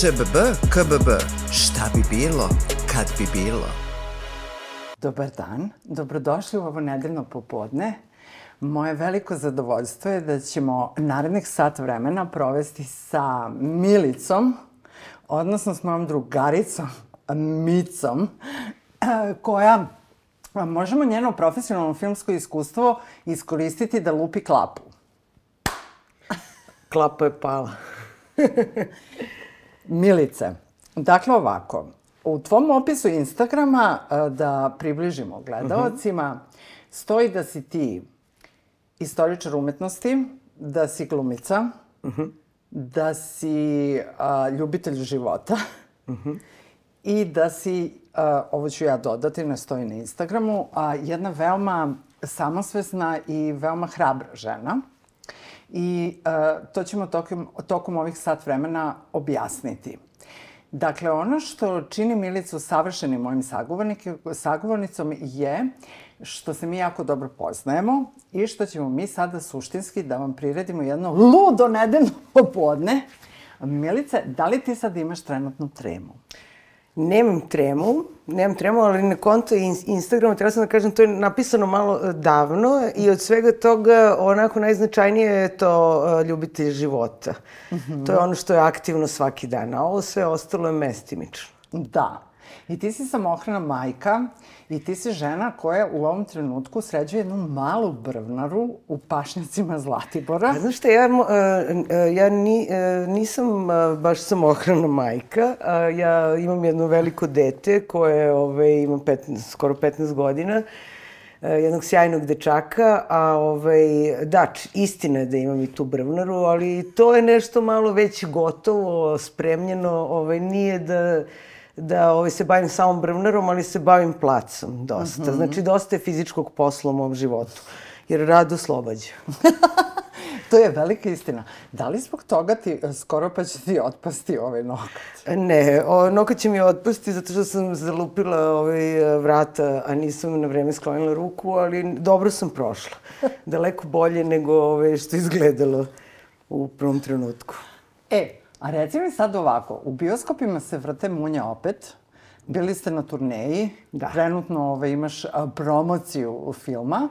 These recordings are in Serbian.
ŠBB, KBB, šta bi bilo, kad bi bilo? Dobar dan, dobrodošli u ovo nedeljno popodne. Moje veliko zadovoljstvo je da ćemo narednih sat vremena provesti sa Milicom, odnosno s mojom drugaricom, Micom, koja možemo njeno profesionalno filmsko iskustvo iskoristiti da lupi klapu. Klapa je pala. Milice, dakle ovako, u tvom opisu Instagrama, e, da približimo gledalcima, stoji da si ti istoričar umetnosti, da si glumica, -huh. da si ljubitelj života -huh. i da si, ovo ću ja dodati, ne stoji na Instagramu, a, jedna veoma samosvesna i veoma hrabra žena. I a, to ćemo tokom, tokom ovih sat vremena objasniti. Dakle, ono što čini Milicu savršenim mojim sagovornicom je što se mi jako dobro poznajemo i što ćemo mi sada suštinski da vam priredimo jedno ludo nedeljno popodne. Milice, da li ti sad imaš trenutnu tremu? Nemam tremu, nemam tremu, ali na konto Instagrama, treba sam da kažem, to je napisano malo e, davno i od svega toga onako najznačajnije je to uh, ljubiti života. Mm -hmm. To je ono što je aktivno svaki dan, a ovo sve ostalo je mestimično. Da. I ti si samohrana majka i ti si žena koja u ovom trenutku sređuje jednu malu brvnaru u pašnjacima Zlatibora. A znaš šta, ja, ja ni, nisam baš samohrana majka. Ja imam jedno veliko dete koje ove, ima 15, skoro 15 godina jednog sjajnog dečaka, a ovaj, da, istina je da imam i tu brvnaru, ali to je nešto malo već gotovo, spremljeno, ovaj, nije da da ovaj, se bavim samom brvnarom, ali se bavim placom dosta. Mm -hmm. Znači, dosta je fizičkog posla u mom životu, jer rad oslobađa. to je velika istina. Da li zbog toga ti skoro pa će ti otpasti ovaj nokat? Ne, o, nokat će mi otpasti zato što sam zalupila ovaj vrata, a nisam na vreme sklonila ruku, ali dobro sam prošla. Daleko bolje nego ovaj, što izgledalo u prvom trenutku. E, A reci mi sad ovako, u bioskopima se vrte munja opet, bili ste na turneji, da. trenutno ove, ovaj, imaš a, promociju filma.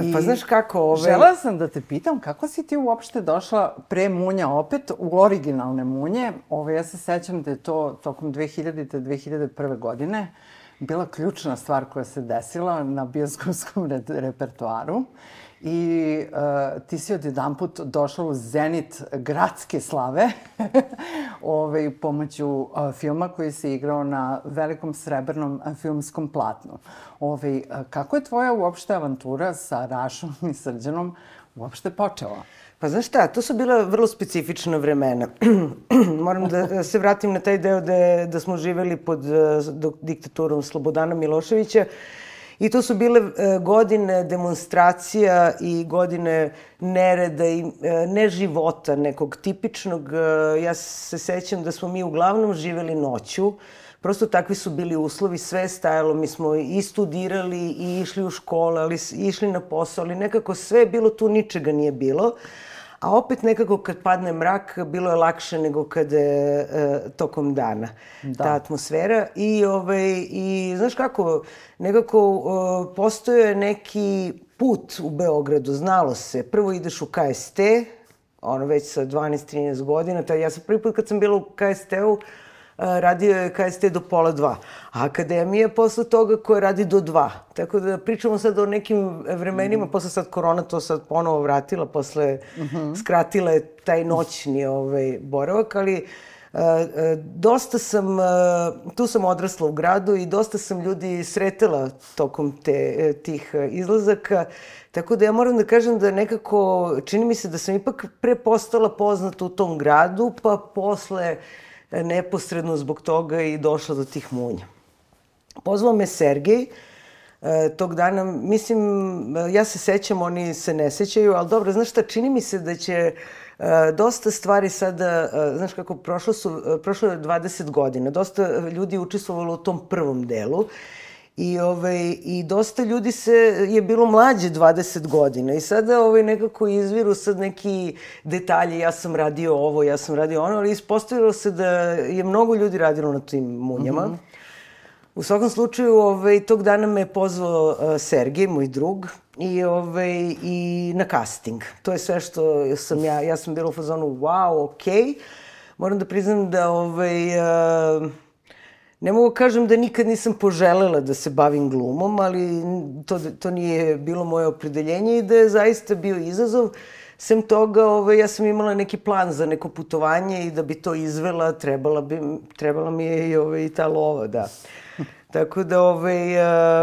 I pa znaš kako ove... Žela sam da te pitam kako si ti uopšte došla pre munja opet u originalne munje. Ove, ja se sećam da je to tokom 2000. 2001. godine bila ključna stvar koja se desila na bioskopskom re repertuaru i uh, ti si od jedan put došla u zenit gradske slave ovaj, pomoću uh, filma koji se igrao na velikom srebrnom uh, filmskom platnu. Ovaj, uh, kako je tvoja uopšte avantura sa Rašom i Srđanom uopšte počela? Pa znaš šta, to su bila vrlo specifična vremena. Moram da se vratim na taj deo da, da smo živeli pod uh, diktaturom Slobodana Miloševića I to su bile e, godine demonstracija i godine nereda i e, ne života nekog tipičnog. E, ja se sećam da smo mi uglavnom živeli noću. Prosto takvi su bili uslovi, sve stajalo, mi smo i studirali i išli u škole, ali išli na posao, ali nekako sve je bilo tu, ničega nije bilo. A opet nekako kad padne mrak, bilo je lakše nego kad je e, tokom dana. Da. Ta atmosfera. I, ovaj, I znaš kako, nekako e, postoje neki put u Beogradu, znalo se. Prvo ideš u KST, ono već sa 12-13 godina. Ta, ja sam prvi put kad sam bila u KST-u, radio je KST do pola dva. A akademija posle toga koja radi do dva. Tako da pričamo sad o nekim vremenima, mm. posle sad korona to sad ponovo vratila, posle mm -hmm. skratila je taj noćni ovaj, boravak, ali Uh, dosta sam, uh, tu sam odrasla u gradu i dosta sam ljudi sretela tokom te, tih izlazaka, tako da ja moram da kažem da nekako, čini mi se da sam ipak pre postala poznata u tom gradu, pa posle uh, neposredno zbog toga i došla do tih munja. Pozvao me Sergej, e, tog dana, mislim, ja se sećam, oni se ne sećaju, ali dobro, znaš šta, čini mi se da će e, dosta stvari sada, e, znaš kako, prošlo, su, prošlo je 20 godina, dosta ljudi učestvovalo u tom prvom delu I, ovaj, I dosta ljudi se, je bilo mlađe 20 godina i sada ovaj, nekako izviru sad neki detalji, ja sam radio ovo, ja sam radio ono, ali ispostavilo se da je mnogo ljudi radilo na tim munjama. Mm -hmm. U svakom slučaju, ovaj, tog dana me je pozvao uh, Sergej, moj drug, i, ovaj, i na casting. To je sve što sam ja, ja sam bila u fazonu, wow, okej. Okay. Moram da priznam da ovaj, uh, Ne mogu kažem da nikad nisam poželela da se bavim glumom, ali to, to nije bilo moje opredeljenje i da je zaista bio izazov. Sem toga, ovaj, ja sam imala neki plan za neko putovanje i da bi to izvela, trebala, bi, trebala mi je i ovaj, ta lova, da. Tako da, ovaj,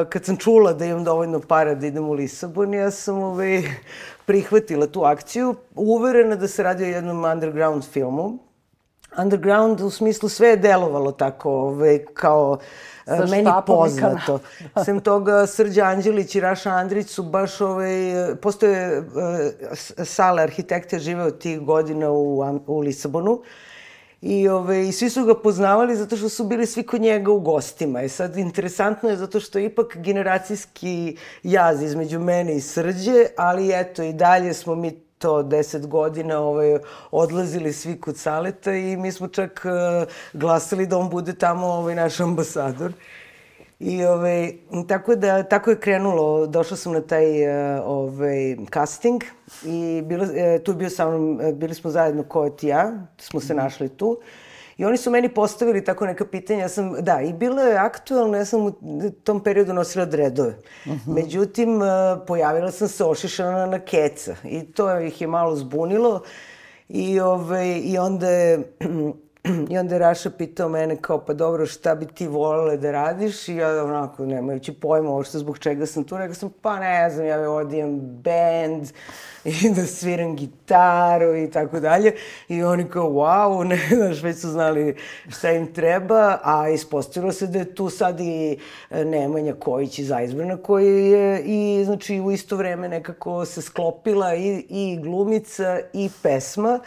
kad sam čula da imam dovoljno para da idem u Lisabon, ja sam ovaj, prihvatila tu akciju, uverena da se radi o jednom underground filmu, underground u smislu sve je delovalo tako, ovaj, kao Sa e, meni poznato. Sem toga, Srđa Anđelić i Raša Andrić su baš, ovaj, postoje uh, sale arhitekte živeo tih godina u, u Lisabonu. I, ove, I svi su ga poznavali zato što su bili svi kod njega u gostima. I sad, interesantno je zato što je ipak generacijski jaz između mene i Srđe, ali eto, i dalje smo mi to deset godina ovaj, odlazili svi kod Saleta i mi smo čak uh, glasali da on bude tamo ovaj, naš ambasador. I ovaj, tako da tako je krenulo, došla sam na taj uh, ovaj casting i bilo, uh, tu je bio sa mnom, bili smo zajedno ko ti ja, smo se mm. našli tu. I oni su meni postavili tako neka pitanja, ja sam, da, i bilo je aktualno, ja sam u tom periodu nosila dredove. Uh mhm. -huh. Međutim, uh, pojavila sam se ošišana na keca i to ih je malo zbunilo. I, ove, ovaj, i onda je I onda je Raša pitao mene kao, pa dobro, šta bi ti volele da radiš? I ja onako, nemajući pojma uopšte zbog čega sam tu, rekao sam, pa ne znam, ja imam band i da sviram gitaru i tako dalje. I oni kao, wow, ne znaš, već su znali šta im treba, a ispostavilo se da je tu sad i e, Nemanja Kojić iz Aizbrana, koji je i, znači, u isto vreme nekako se sklopila i, i glumica i pesma.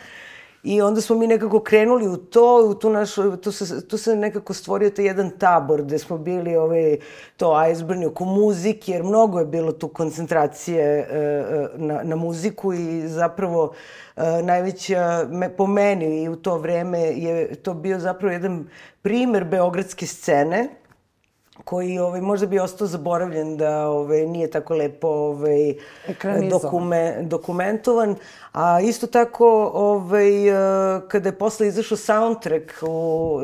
I onda smo mi nekako krenuli u to, u tu našu, tu se, tu se nekako stvorio taj jedan tabor gde smo bili ovaj, to iceburn oko muzike, jer mnogo je bilo tu koncentracije uh, na, na muziku i zapravo uh, najveća, me, po meni i u to vreme je to bio zapravo jedan primer beogradske scene, koji ovaj, možda bi ostao zaboravljen da ovaj, nije tako lepo ovaj, dokume, dokumentovan. A isto tako, ovaj, eh, kada je posle izašao soundtrack u,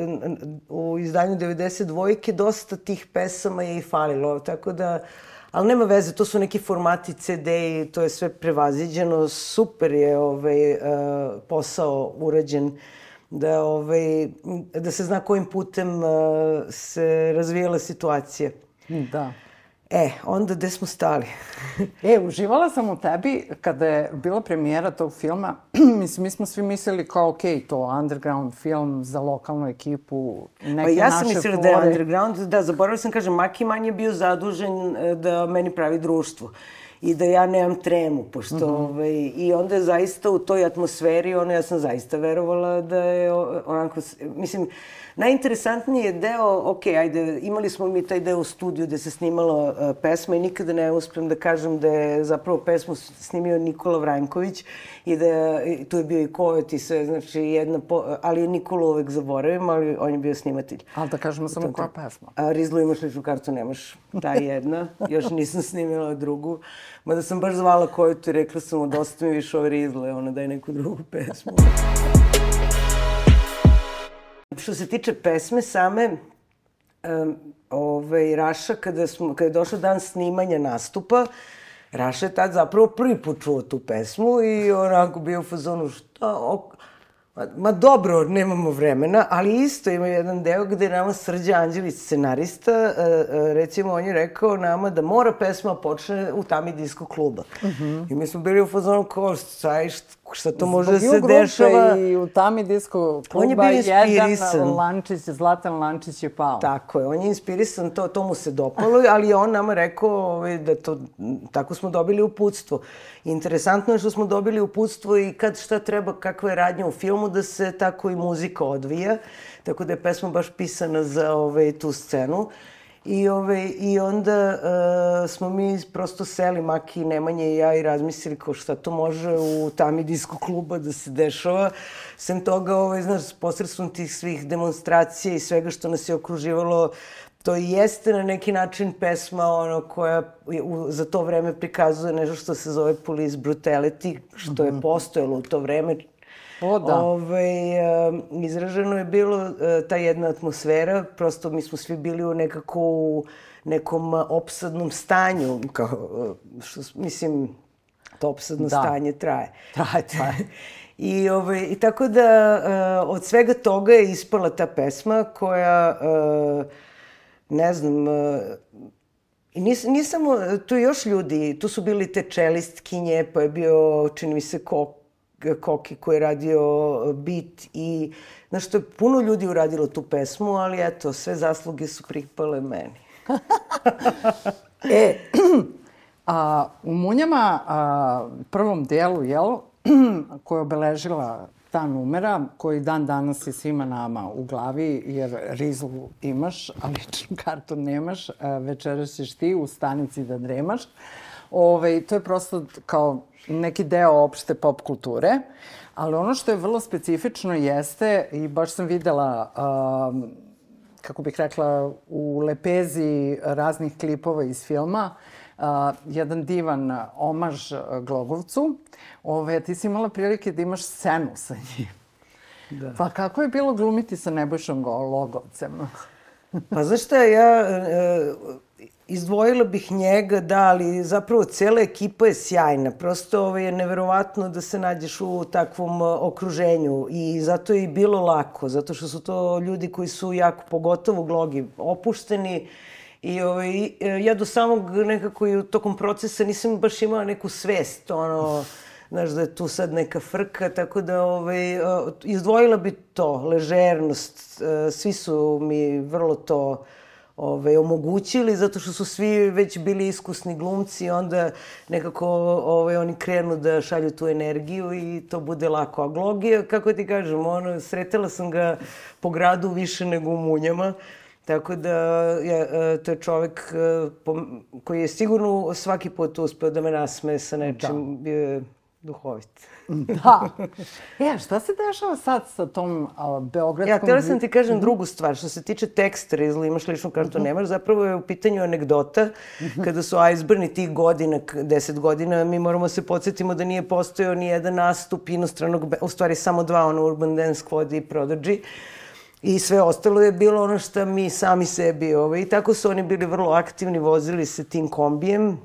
u izdanju 92-ke, dosta tih pesama je i falilo. Tako da, ali nema veze, to su neki formati CD i to je sve prevaziđeno. Super je ovaj, eh, posao urađen. Uh, da, ovaj, da se zna kojim putem uh, se razvijala situacija. Da. E, onda gde smo stali? e, uživala sam u tebi kada je bila premijera tog filma. Mislim, mi smo svi mislili kao, ok, to underground film za lokalnu ekipu, neke pa ja sam mislila da je underground, da, zaboravila sam, kažem, Maki Man je bio zadužen e, da meni pravi društvo i da ja nemam tremu, pošto, mm -hmm. ovaj, i onda je zaista u toj atmosferi, ono, ja sam zaista verovala da je onako, mislim, Najinteresantniji je deo, ok, ajde, imali smo mi taj deo u studiju gde se snimala uh, pesma i nikada ne uspem da kažem da je zapravo pesmu snimio Nikola Vranković i da je, tu je bio i Kovet i sve, znači jedna, po, ali je Nikola uvek zaboravim, ali on je bio snimatelj. Ali da kažemo samo koja pesma? A, Rizlu imaš ličnu kartu, nemaš. Ta jedna, još nisam snimila drugu. Mada sam baš zvala Kovetu i rekla sam mu dosta mi više ove Rizle, ona daj neku drugu pesmu. Što se tiče pesme same, um, ovaj, Raša, kada, smo, kada je došao dan snimanja nastupa, Raša je tad zapravo prvi put čuo tu pesmu i onako bio u fazonu, šta, ok, Ma, ma dobro, nemamo vremena, ali isto ima jedan deo gde nama Srđa Anđelić, scenarista, e, e, recimo on je rekao nama da mora pesma počne u tami disko kluba. Uh mhm. -huh. I mi smo bili u fazonu kao, šta, šta to može da se dešava? I u tami disko kluba on je bio inspirisan. jedan Lančić, Zlatan Lančić je pao. Tako je, on je inspirisan, to, to mu se dopalo, ali on nama rekao ovaj, da to, tako smo dobili uputstvo. Interesantno je što smo dobili uputstvo i kad šta treba, kakva je radnja u filmu, da se tako i muzika odvija. Tako da je pesma baš pisana za ovaj, tu scenu. I, ove, I onda uh, smo mi prosto seli, Maki, Nemanja i ja, i razmislili kao šta to može u tami disko kluba da se dešava. Sem toga, ovaj, znaš, posredstvom tih svih demonstracija i svega što nas je okruživalo, to i jeste na neki način pesma ono koja u, za to vreme prikazuje nešto što se zove police brutality, što je mhm. postojalo u to vreme. O, da. Ove, ovaj, izraženo je bilo e, ta jedna atmosfera, prosto mi smo svi bili u nekako u nekom opsadnom stanju, kao, što, mislim, to opsadno da. stanje traje. Traje, traje. I, ovaj, I tako da uh, od svega toga je ispala ta pesma koja uh, ne znam, uh, I nis, nisam, tu još ljudi, tu su bili te čelistkinje, pa je bio, čini mi se, Kok, Koki koji je radio bit i, znaš, to je puno ljudi uradilo tu pesmu, ali eto, sve zasluge su pripale meni. e, a, u Munjama, a, prvom delu, jel, koja je obeležila ta numera koji dan danas je svima nama u glavi, jer rizlu imaš, a ličnu kartu nemaš, večeras ćeš ti u stanici da dremaš. Ove, to je prosto kao neki deo opšte pop kulture, ali ono što je vrlo specifično jeste, i baš sam videla, um, kako bih rekla, u lepezi raznih klipova iz filma, uh, jedan divan omaž Glogovcu, Ove, ti si imala prilike da imaš scenu sa njim. Da. Pa kako je bilo glumiti sa Nebojšom Logovcem? pa znaš šta, ja e, izdvojila bih njega, da, ali zapravo cela ekipa je sjajna. Prosto ovo je neverovatno da se nađeš u takvom e, okruženju i zato je i bilo lako, zato što su to ljudi koji su jako, pogotovo glogi, opušteni, I ovaj, ja do samog nekako i tokom procesa nisam baš imala neku svest, ono, znaš, da je tu sad neka frka, tako da ovaj, izdvojila bi to, ležernost. Svi su mi vrlo to ovaj, omogućili, zato što su svi već bili iskusni glumci, onda nekako ovaj, oni krenu da šalju tu energiju i to bude lako. A Glogija, kako ti kažem, ono, sretela sam ga po gradu više nego u Munjama, Tako da je, e, to je čovek e, koji je sigurno svaki put uspeo da me nasme sa nečim. Da. Duhovit. da. E, šta se dešava sad sa tom a, beogradskom... Ja, htjela sam ti kažem drugu stvar. Što se tiče teksta, ili imaš ličnu kartu, mhm. nemaš, zapravo je u pitanju anegdota. Mhm. Kada su Iceburni tih godina, deset godina, mi moramo se podsjetimo da nije postojao ni jedan nastup inostranog, u stvari samo dva, ono Urban Dance Squad i Prodigy. I sve ostalo je bilo ono što mi sami sebi. Ovaj. I tako su oni bili vrlo aktivni, vozili se tim kombijem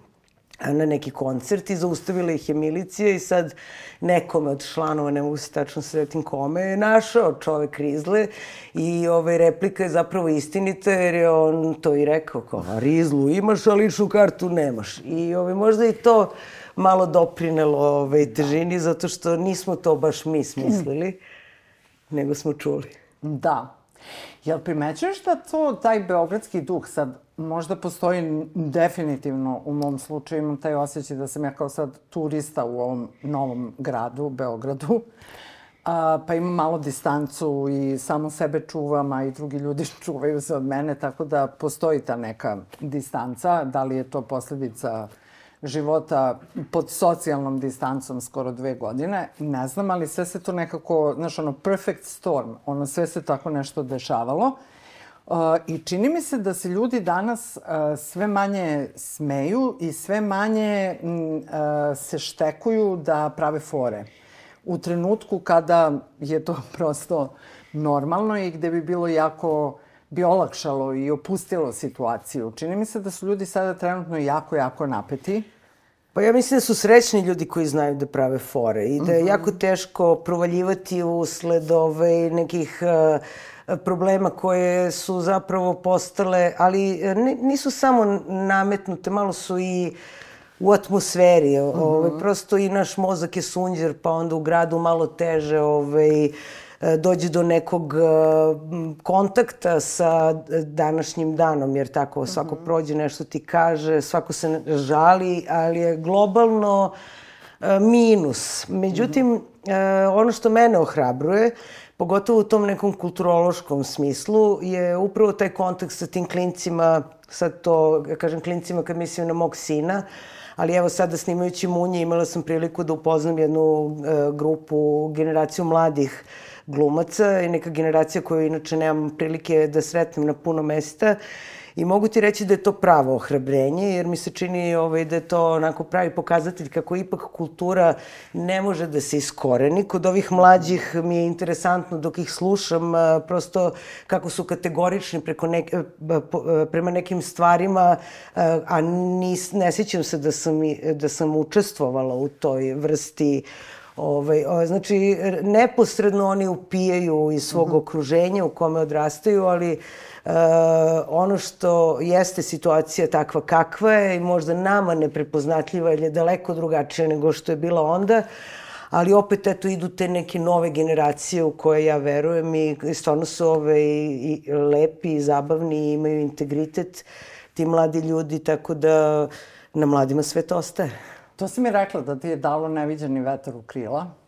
na neki koncert i zaustavila ih je milicija i sad nekome od članova, ne mogu se tačno sretim kome, je našao čovek Rizle i ovaj, replika je zapravo istinita jer je on to i rekao kao, a Rizlu imaš, a ličnu kartu nemaš. I ovaj, možda i to malo doprinelo ovaj, težini zato što nismo to baš mi smislili, nego smo čuli. Da. Jel primećuješ da to, taj beogradski duh sad možda postoji definitivno u mom slučaju, imam taj osjećaj da sam ja kao sad turista u ovom novom gradu, Beogradu, a, pa imam malo distancu i samo sebe čuvam, a i drugi ljudi čuvaju se od mene, tako da postoji ta neka distanca, da li je to posledica života pod socijalnom distancom skoro dve godine, ne znam, ali sve se to nekako, znaš, ono, perfect storm, ono, sve se tako nešto dešavalo. Uh, I čini mi se da se ljudi danas sve manje smeju i sve manje se štekuju da prave fore. U trenutku kada je to prosto normalno i gde bi bilo jako bi olakšalo i opustilo situaciju. Čini mi se da su ljudi sada trenutno jako, jako napeti. Pa ja mislim da su srećni ljudi koji znaju da prave fore i da je mm -hmm. jako teško provaljivati usled ove, nekih uh, problema koje su zapravo postale, ali e, nisu samo nametnute, malo su i u atmosferi. Mm -hmm. ove, prosto i naš mozak je sunđer, pa onda u gradu malo teže ovaj, uh, E, dođe do nekog e, kontakta sa današnjim danom, jer tako svako mhm. prođe nešto ti kaže, svako se žali, ali je globalno e, minus. Međutim, ono što mene ohrabruje, pogotovo u tom nekom kulturološkom smislu, je upravo taj kontakt sa tim klincima, sad to, ja kažem klincima kad mislim na mog sina, ali evo sada snimajući Munje imala sam priliku da upoznam jednu e, grupu, generaciju mladih glumaca i neka generacija koju inače nemam prilike da sretnem na puno mesta I mogu ti reći da je to pravo ohrabrenje, jer mi se čini ovaj, da je to onako pravi pokazatelj kako ipak kultura ne može da se iskoreni. Kod ovih mlađih mi je interesantno dok ih slušam, prosto kako su kategorični preko nek, prema nekim stvarima, a nis, ne sjećam se da sam, da sam učestvovala u toj vrsti Ovaj, znači, neposredno oni upijaju iz svog uh mhm. -huh. okruženja u kome odrastaju, ali Uh, ono što jeste situacija takva kakva je i možda nama neprepoznatljiva ili je daleko drugačija nego što je bila onda, ali opet eto idu te neke nove generacije u koje ja verujem i stvarno su ove i, i lepi i zabavni i imaju integritet ti mladi ljudi, tako da na mladima sve to ostaje. To si mi rekla da ti je dalo neviđeni vetar u krila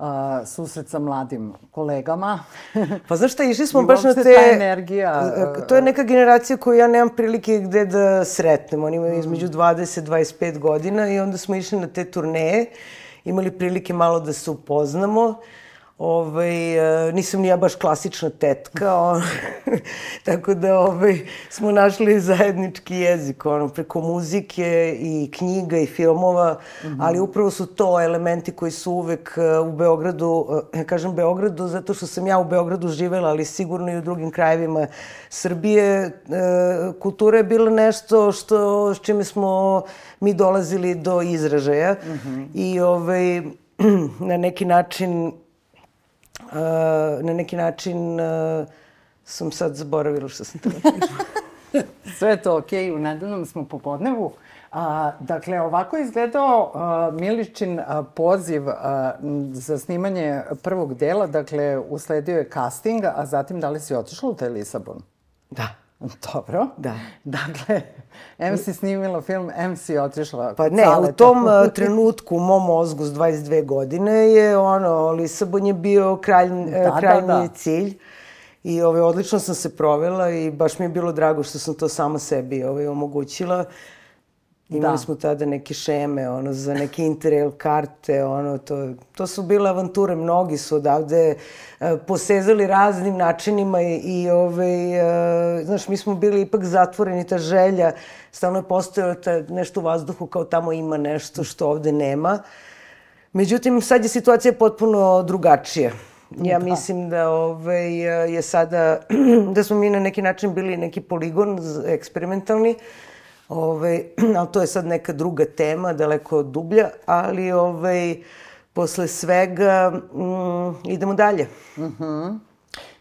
uh, susret sa mladim kolegama. pa znaš šta, išli smo baš na te... ta energija... Uh, to je neka generacija koju ja nemam prilike gde da sretnem. Oni imaju između 20-25 godina i onda smo išli na te turneje, imali prilike malo da se upoznamo. Ovaj, e, nisam ni ja baš klasična tetka, on, tako da ovaj, smo našli zajednički jezik ono, preko muzike i knjiga i filmova, mm -hmm. ali upravo su to elementi koji su uvek e, u Beogradu, ja kažem Beogradu zato što sam ja u Beogradu živela, ali sigurno i u drugim krajevima Srbije. E, kultura je bila nešto što, s čime smo mi dolazili do izražaja mm -hmm. i ovaj, na neki način na neki način uh, sam sad zaboravila što sam tela Sve je to okej, okay. u nedeljnom smo popodnevu. A, dakle, ovako je izgledao a, Miličin a, poziv a, za snimanje prvog dela. Dakle, usledio je casting, a zatim da li si otišla u taj Lisabon? Da. Dobro. Da. Dakle, M si snimila film, M si otišla. Pa ne, u tom uh, trenutku u mom mozgu s 22 godine je ono, Lisabon je bio kralj, da, e, krajnji da, da. cilj. I ovaj, odlično sam se provela i baš mi je bilo drago što sam to sama sebi ovaj, omogućila. Imali da. smo tada neke šeme, ono, za neke interrail karte, ono, to, to su bile avanture, mnogi su odavde e, posezali raznim načinima i, i ove, e, znaš, mi smo bili ipak zatvoreni, ta želja, stalno je postojala ta, nešto u vazduhu kao tamo ima nešto što ovde nema. Međutim, sad je situacija potpuno drugačija. Ja da. mislim da ovaj, je sada, da smo mi na neki način bili neki poligon eksperimentalni, Ove, ali to je sad neka druga tema, daleko dublja, ali ovaj, posle svega mm, idemo dalje. Mhm. Mm -hmm.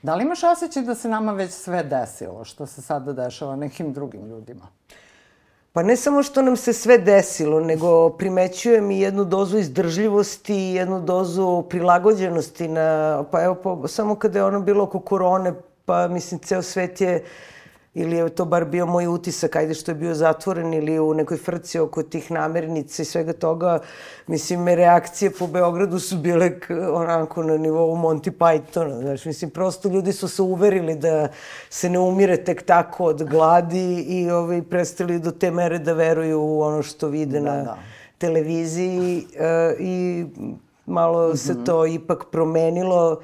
Da li imaš osjećaj da se nama već sve desilo, što se sada dešava nekim drugim ljudima? Pa ne samo što nam se sve desilo, nego primećujem i jednu dozu izdržljivosti, jednu dozu prilagođenosti na, pa evo, po, samo kada je ono bilo oko korone, pa mislim, ceo svet je ili je to bar bio moj utisak, ajde što je bio zatvoren ili u nekoj frci oko tih namernica i svega toga, mislim, reakcije po Beogradu su bile onako na nivou Monty Pythona, znaš, mislim, prosto ljudi su se uverili da se ne umire tek tako od gladi i ovaj, prestali do te mere da veruju u ono što vide da, na da. televiziji uh, i malo mm -hmm. se mhm. to ipak promenilo. Uh,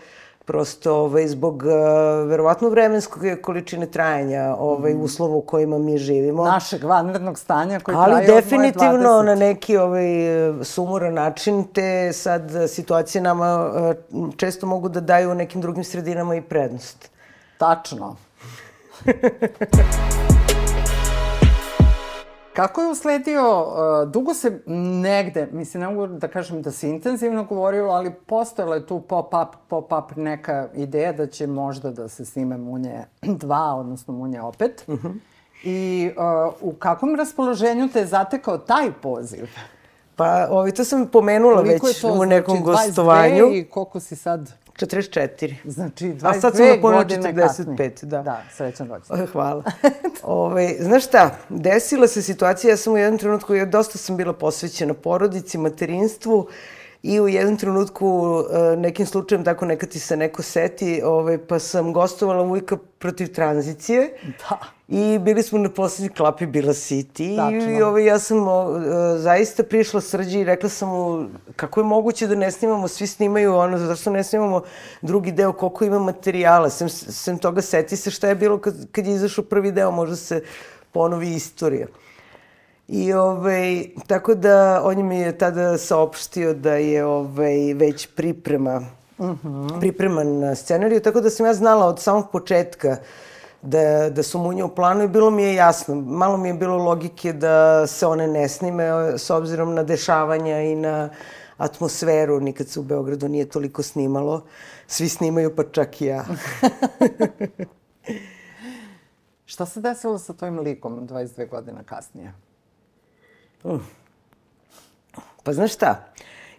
prosto ovaj, zbog uh, verovatno vremenskog količine trajanja ovaj, mm. uslova u kojima mi živimo. Našeg vanrednog stanja koji Ali traje definitivno na neki ovaj, sumoran način te sad situacije nama uh, često mogu da daju u nekim drugim sredinama i prednost. Tačno. Kako je usledio, uh, dugo se negde, mislim, ne mogu da kažem da se intenzivno govorilo, ali postojala je tu pop-up, pop-up neka ideja da će možda da se snime Munje 2, odnosno Munje opet. Uh. -huh. I uh, u kakvom raspoloženju te je zatekao taj poziv? Pa, ovi, to sam pomenula koliko već u nekom znači, gostovanju. i koliko si sad? 44. Znači, 22 A sad sam napunila 45, da. Da, srećan rođendan. Hvala. Ove, znaš šta, desila se situacija, ja sam u jednom trenutku, ja dosta sam bila posvećena porodici, materinstvu I u jednom trenutku, uh, nekim slučajem, tako nekad ti se neko seti, ovaj, pa sam gostovala u Ujka protiv tranzicije. Da. I bili smo na poslednji klapi Bila City Tačno. i ovaj, ja sam uh, zaista prišla srđi i rekla sam mu kako je moguće da ne snimamo, svi snimaju ono, zašto ne snimamo drugi deo, koliko ima materijala, sem, sem toga seti se šta je bilo kad, kad je izašao prvi deo, možda se ponovi istorija. I ovaj, tako da on mi je tada saopštio da je ovaj, već priprema, uh -huh. pripreman scenariju, tako da sam ja znala od samog početka da, da su munje u planu i bilo mi je jasno. Malo mi je bilo logike da se one ne snime s obzirom na dešavanja i na atmosferu. Nikad se u Beogradu nije toliko snimalo. Svi snimaju, pa čak i ja. Šta se desilo sa tvojim likom 22 godina kasnije? Uh. Pa znaš šta?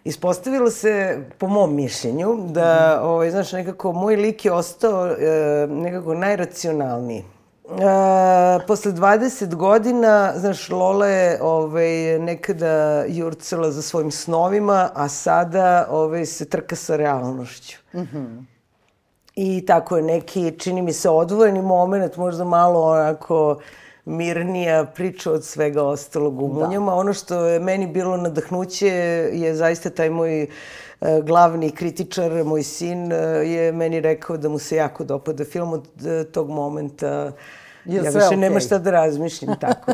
Ispostavilo se, po mom mišljenju, da, ovaj, znaš, nekako moj lik je ostao e, nekako najracionalniji. E, posle 20 godina, znaš, Lola je ovaj, nekada jurcala za svojim snovima, a sada ovaj, se trka sa realnošću. Mm -hmm. I tako je neki, čini mi se, odvojeni moment, možda malo onako mirnija priča od svega ostalog u Munjama. Da. Ono što je meni bilo nadahnuće je zaista taj moj e, glavni kritičar, moj sin, e, je meni rekao da mu se jako dopada film od e, tog momenta. Je ja više okay. nema šta da razmišljam, tako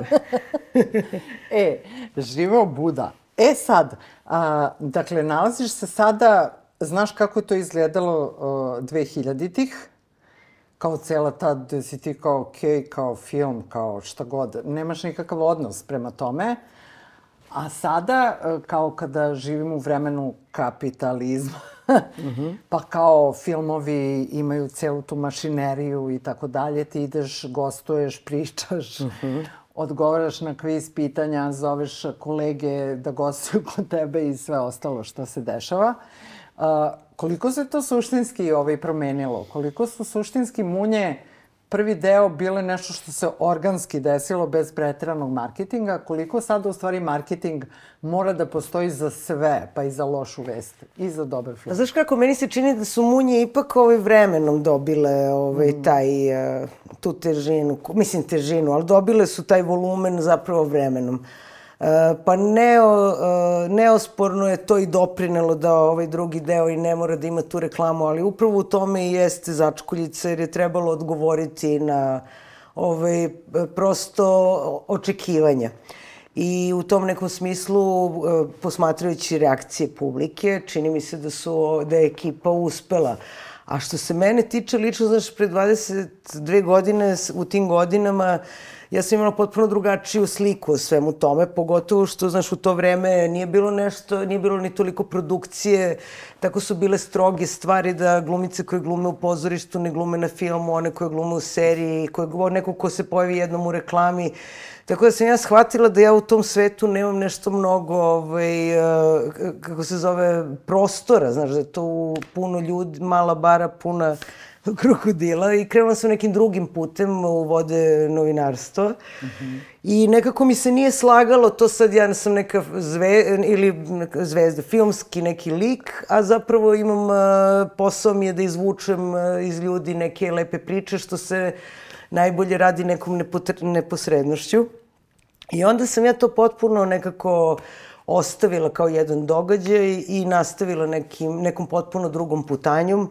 e, živeo Buda. E sad, a, dakle, nalaziš se sada, znaš kako je to izgledalo uh, 2000-ih, kao cela ta, da si ti kao okay, kao film, kao šta god. Nemaš nikakav odnos prema tome. A sada, e, kao kada živimo u vremenu kapitalizma, mm -hmm. pa kao filmovi imaju celu tu mašineriju i tako dalje, ti ideš, gostuješ, pričaš, mm -hmm. odgovaraš na kviz pitanja, zoveš kolege da gostuju kod tebe i sve ostalo što se dešava. Uh, koliko se to suštinski ovaj promenilo? Koliko su suštinski munje prvi deo bile nešto što se organski desilo bez pretiranog marketinga, koliko sada u stvari marketing mora da postoji za sve, pa i za lošu vest, i za dobar film. A znaš kako, meni se čini da su munje ipak ovaj vremenom dobile ovaj, mm. taj, uh, tu težinu, mislim težinu, ali dobile su taj volumen zapravo vremenom. Uh, Pa neo, e, neosporno je to i doprinelo da ovaj drugi deo i ne mora da ima tu reklamu, ali upravo u tome i jeste začkuljica jer je trebalo odgovoriti na ovaj, prosto očekivanja. I u tom nekom smislu, e, posmatrajući reakcije publike, čini mi se da, su, da je ekipa uspela. A što se mene tiče lično, znaš, pre 22 godine, u tim godinama, uh, ja sam imala potpuno drugačiju sliku o svemu tome, pogotovo što, znaš, u to vreme nije bilo nešto, nije bilo ni toliko produkcije, tako su bile stroge stvari da glumice koje glume u pozorištu ne glume na filmu, one koje glume u seriji, koje, neko ko se pojavi jednom u reklami, Tako da sam ja shvatila da ja u tom svetu nemam nešto mnogo, ovaj, uh, kako se zove, prostora, znaš, da je to puno ljudi, mala bara, puna krokodila i krenula sam nekim drugim putem u vode novinarstvo. Mm -hmm. I nekako mi se nije slagalo to sad ja sam neka zve, ili neka zvezda, filmski neki lik, a zapravo imam, uh, posao mi je da izvučem uh, iz ljudi neke lepe priče što se najbolje radi nekom neposrednošću. I onda sam ja to potpuno nekako ostavila kao jedan događaj i nastavila nekim, nekom potpuno drugom putanjom. Uh,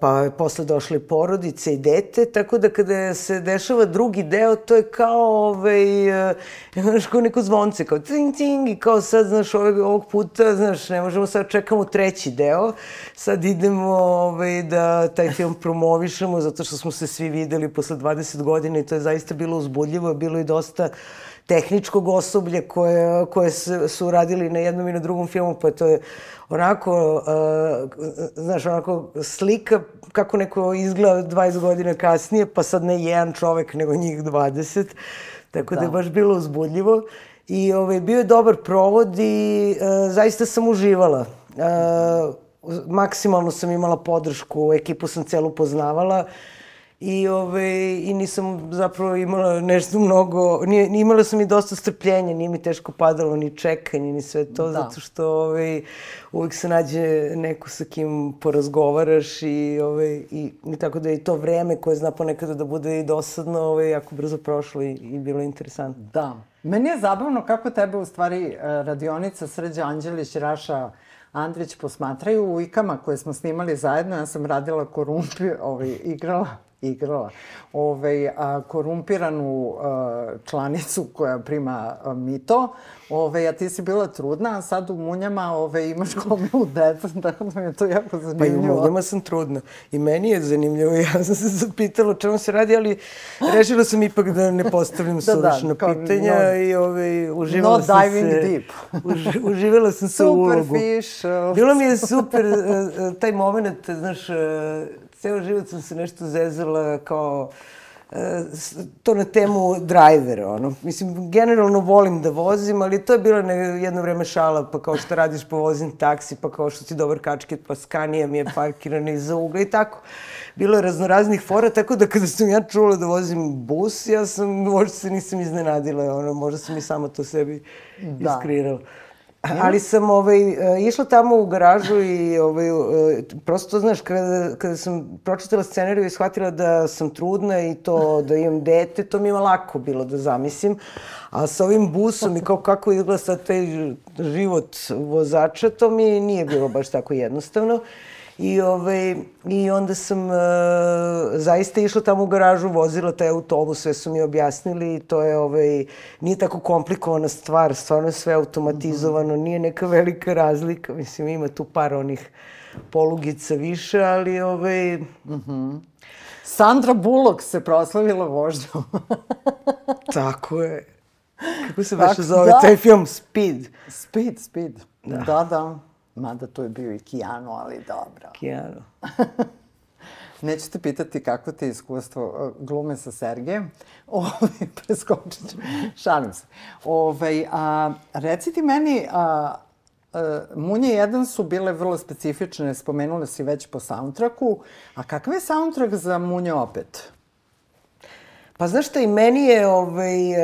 pa je posle došle porodice i dete, tako da kada se dešava drugi deo, to je kao, ovaj, uh, znaš, kao neko zvonce, kao ting, ting, i kao sad, znaš, ovog, ovog puta, znaš, ne možemo sad čekamo treći deo, sad idemo ovaj, da taj film promovišemo, zato što smo se svi videli posle 20 godina i to je zaista bilo uzbudljivo, bilo i dosta uh, tehničkog osoblja koje, koje su radili na jednom i na drugom filmu, pa to je onako, uh, znaš, onako slika kako neko izgleda 20 godina kasnije, pa sad ne jedan čovek, nego njih 20. Tako da, da je baš bilo uzbudljivo. I ovaj, bio je dobar provod i uh, zaista sam uživala. Uh, maksimalno sam imala podršku, ekipu sam celu poznavala I, ove, I nisam zapravo imala nešto mnogo, nije, imala sam i dosta strpljenja, nije mi teško padalo ni čekanje, ni sve to, da. zato što ove, uvek se nađe neko sa kim porazgovaraš i, ove, i, i tako da je i to vreme koje zna ponekada da bude i dosadno, ove, jako brzo prošlo i, i bilo interesantno. Da. Meni je zabavno kako tebe u stvari e, radionica Srđa Anđelić, Raša Andrić posmatraju u ikama koje smo snimali zajedno. Ja sam radila korumpi, ovaj, igrala igrala ovaj, a, korumpiranu a, članicu koja prima a, mito, ovaj, a ti si bila trudna, a sad u Munjama ovaj, imaš gomilu deca, tako da mi je to jako zanimljivo. Pa i u Munjama sam trudna. I meni je zanimljivo. Ja sam se zapitala o čemu se radi, ali rešila sam ipak da ne postavljam da, da, pitanja no, i ovaj, uživala no sam diving se... deep. Už, uživala sam se u ulogu. Super fish. Bilo mi je super uh, taj moment, znaš, uh, ceo život sam se nešto zezala kao e, to na temu drajvera, ono. Mislim, generalno volim da vozim, ali to je bilo ne, jedno vreme šala, pa kao što radiš, pa vozim taksi, pa kao što ti dobar kačket, pa Scania mi je parkirana iza ugla i tako. Bilo je raznoraznih fora, tako da kada sam ja čula da vozim bus, ja sam, možda se nisam iznenadila, ono, možda sam i samo to sebi da. iskrirala. Ali sam ovaj, e, išla tamo u garažu i ovaj, e, prosto, znaš, kada, kada sam pročitala scenariju i shvatila da sam trudna i to da imam dete, to mi je lako bilo da zamislim. A sa ovim busom i kao kako izgleda sad taj život vozača, to mi nije bilo baš tako jednostavno. I, ovaj, I onda sam uh, zaista išla tamo u garažu, vozila taj autobus, sve su mi objasnili i to je, ovaj, nije tako komplikovana stvar, stvarno je sve automatizovano, mm -hmm. nije neka velika razlika, mislim ima tu par onih polugica više, ali ovaj... Mm -hmm. Sandra Bullock se proslavila vožnjom. tako je. Kako se baš zove da. taj film? Speed. Speed, Speed. Da, da. da. Mada to je bio i Kijano, ali dobro. Kijano. Neću te pitati kako ti je iskustvo uh, glume sa Sergejem. Ove, ovaj, preskočit ću. Šalim se. Ove, ovaj, a, reci ti meni, a, a, Munje 1 su bile vrlo specifične, spomenule si već po soundtracku. A kakav je soundtrack za Munje opet? Pa znaš šta, i meni je, ovaj, uh,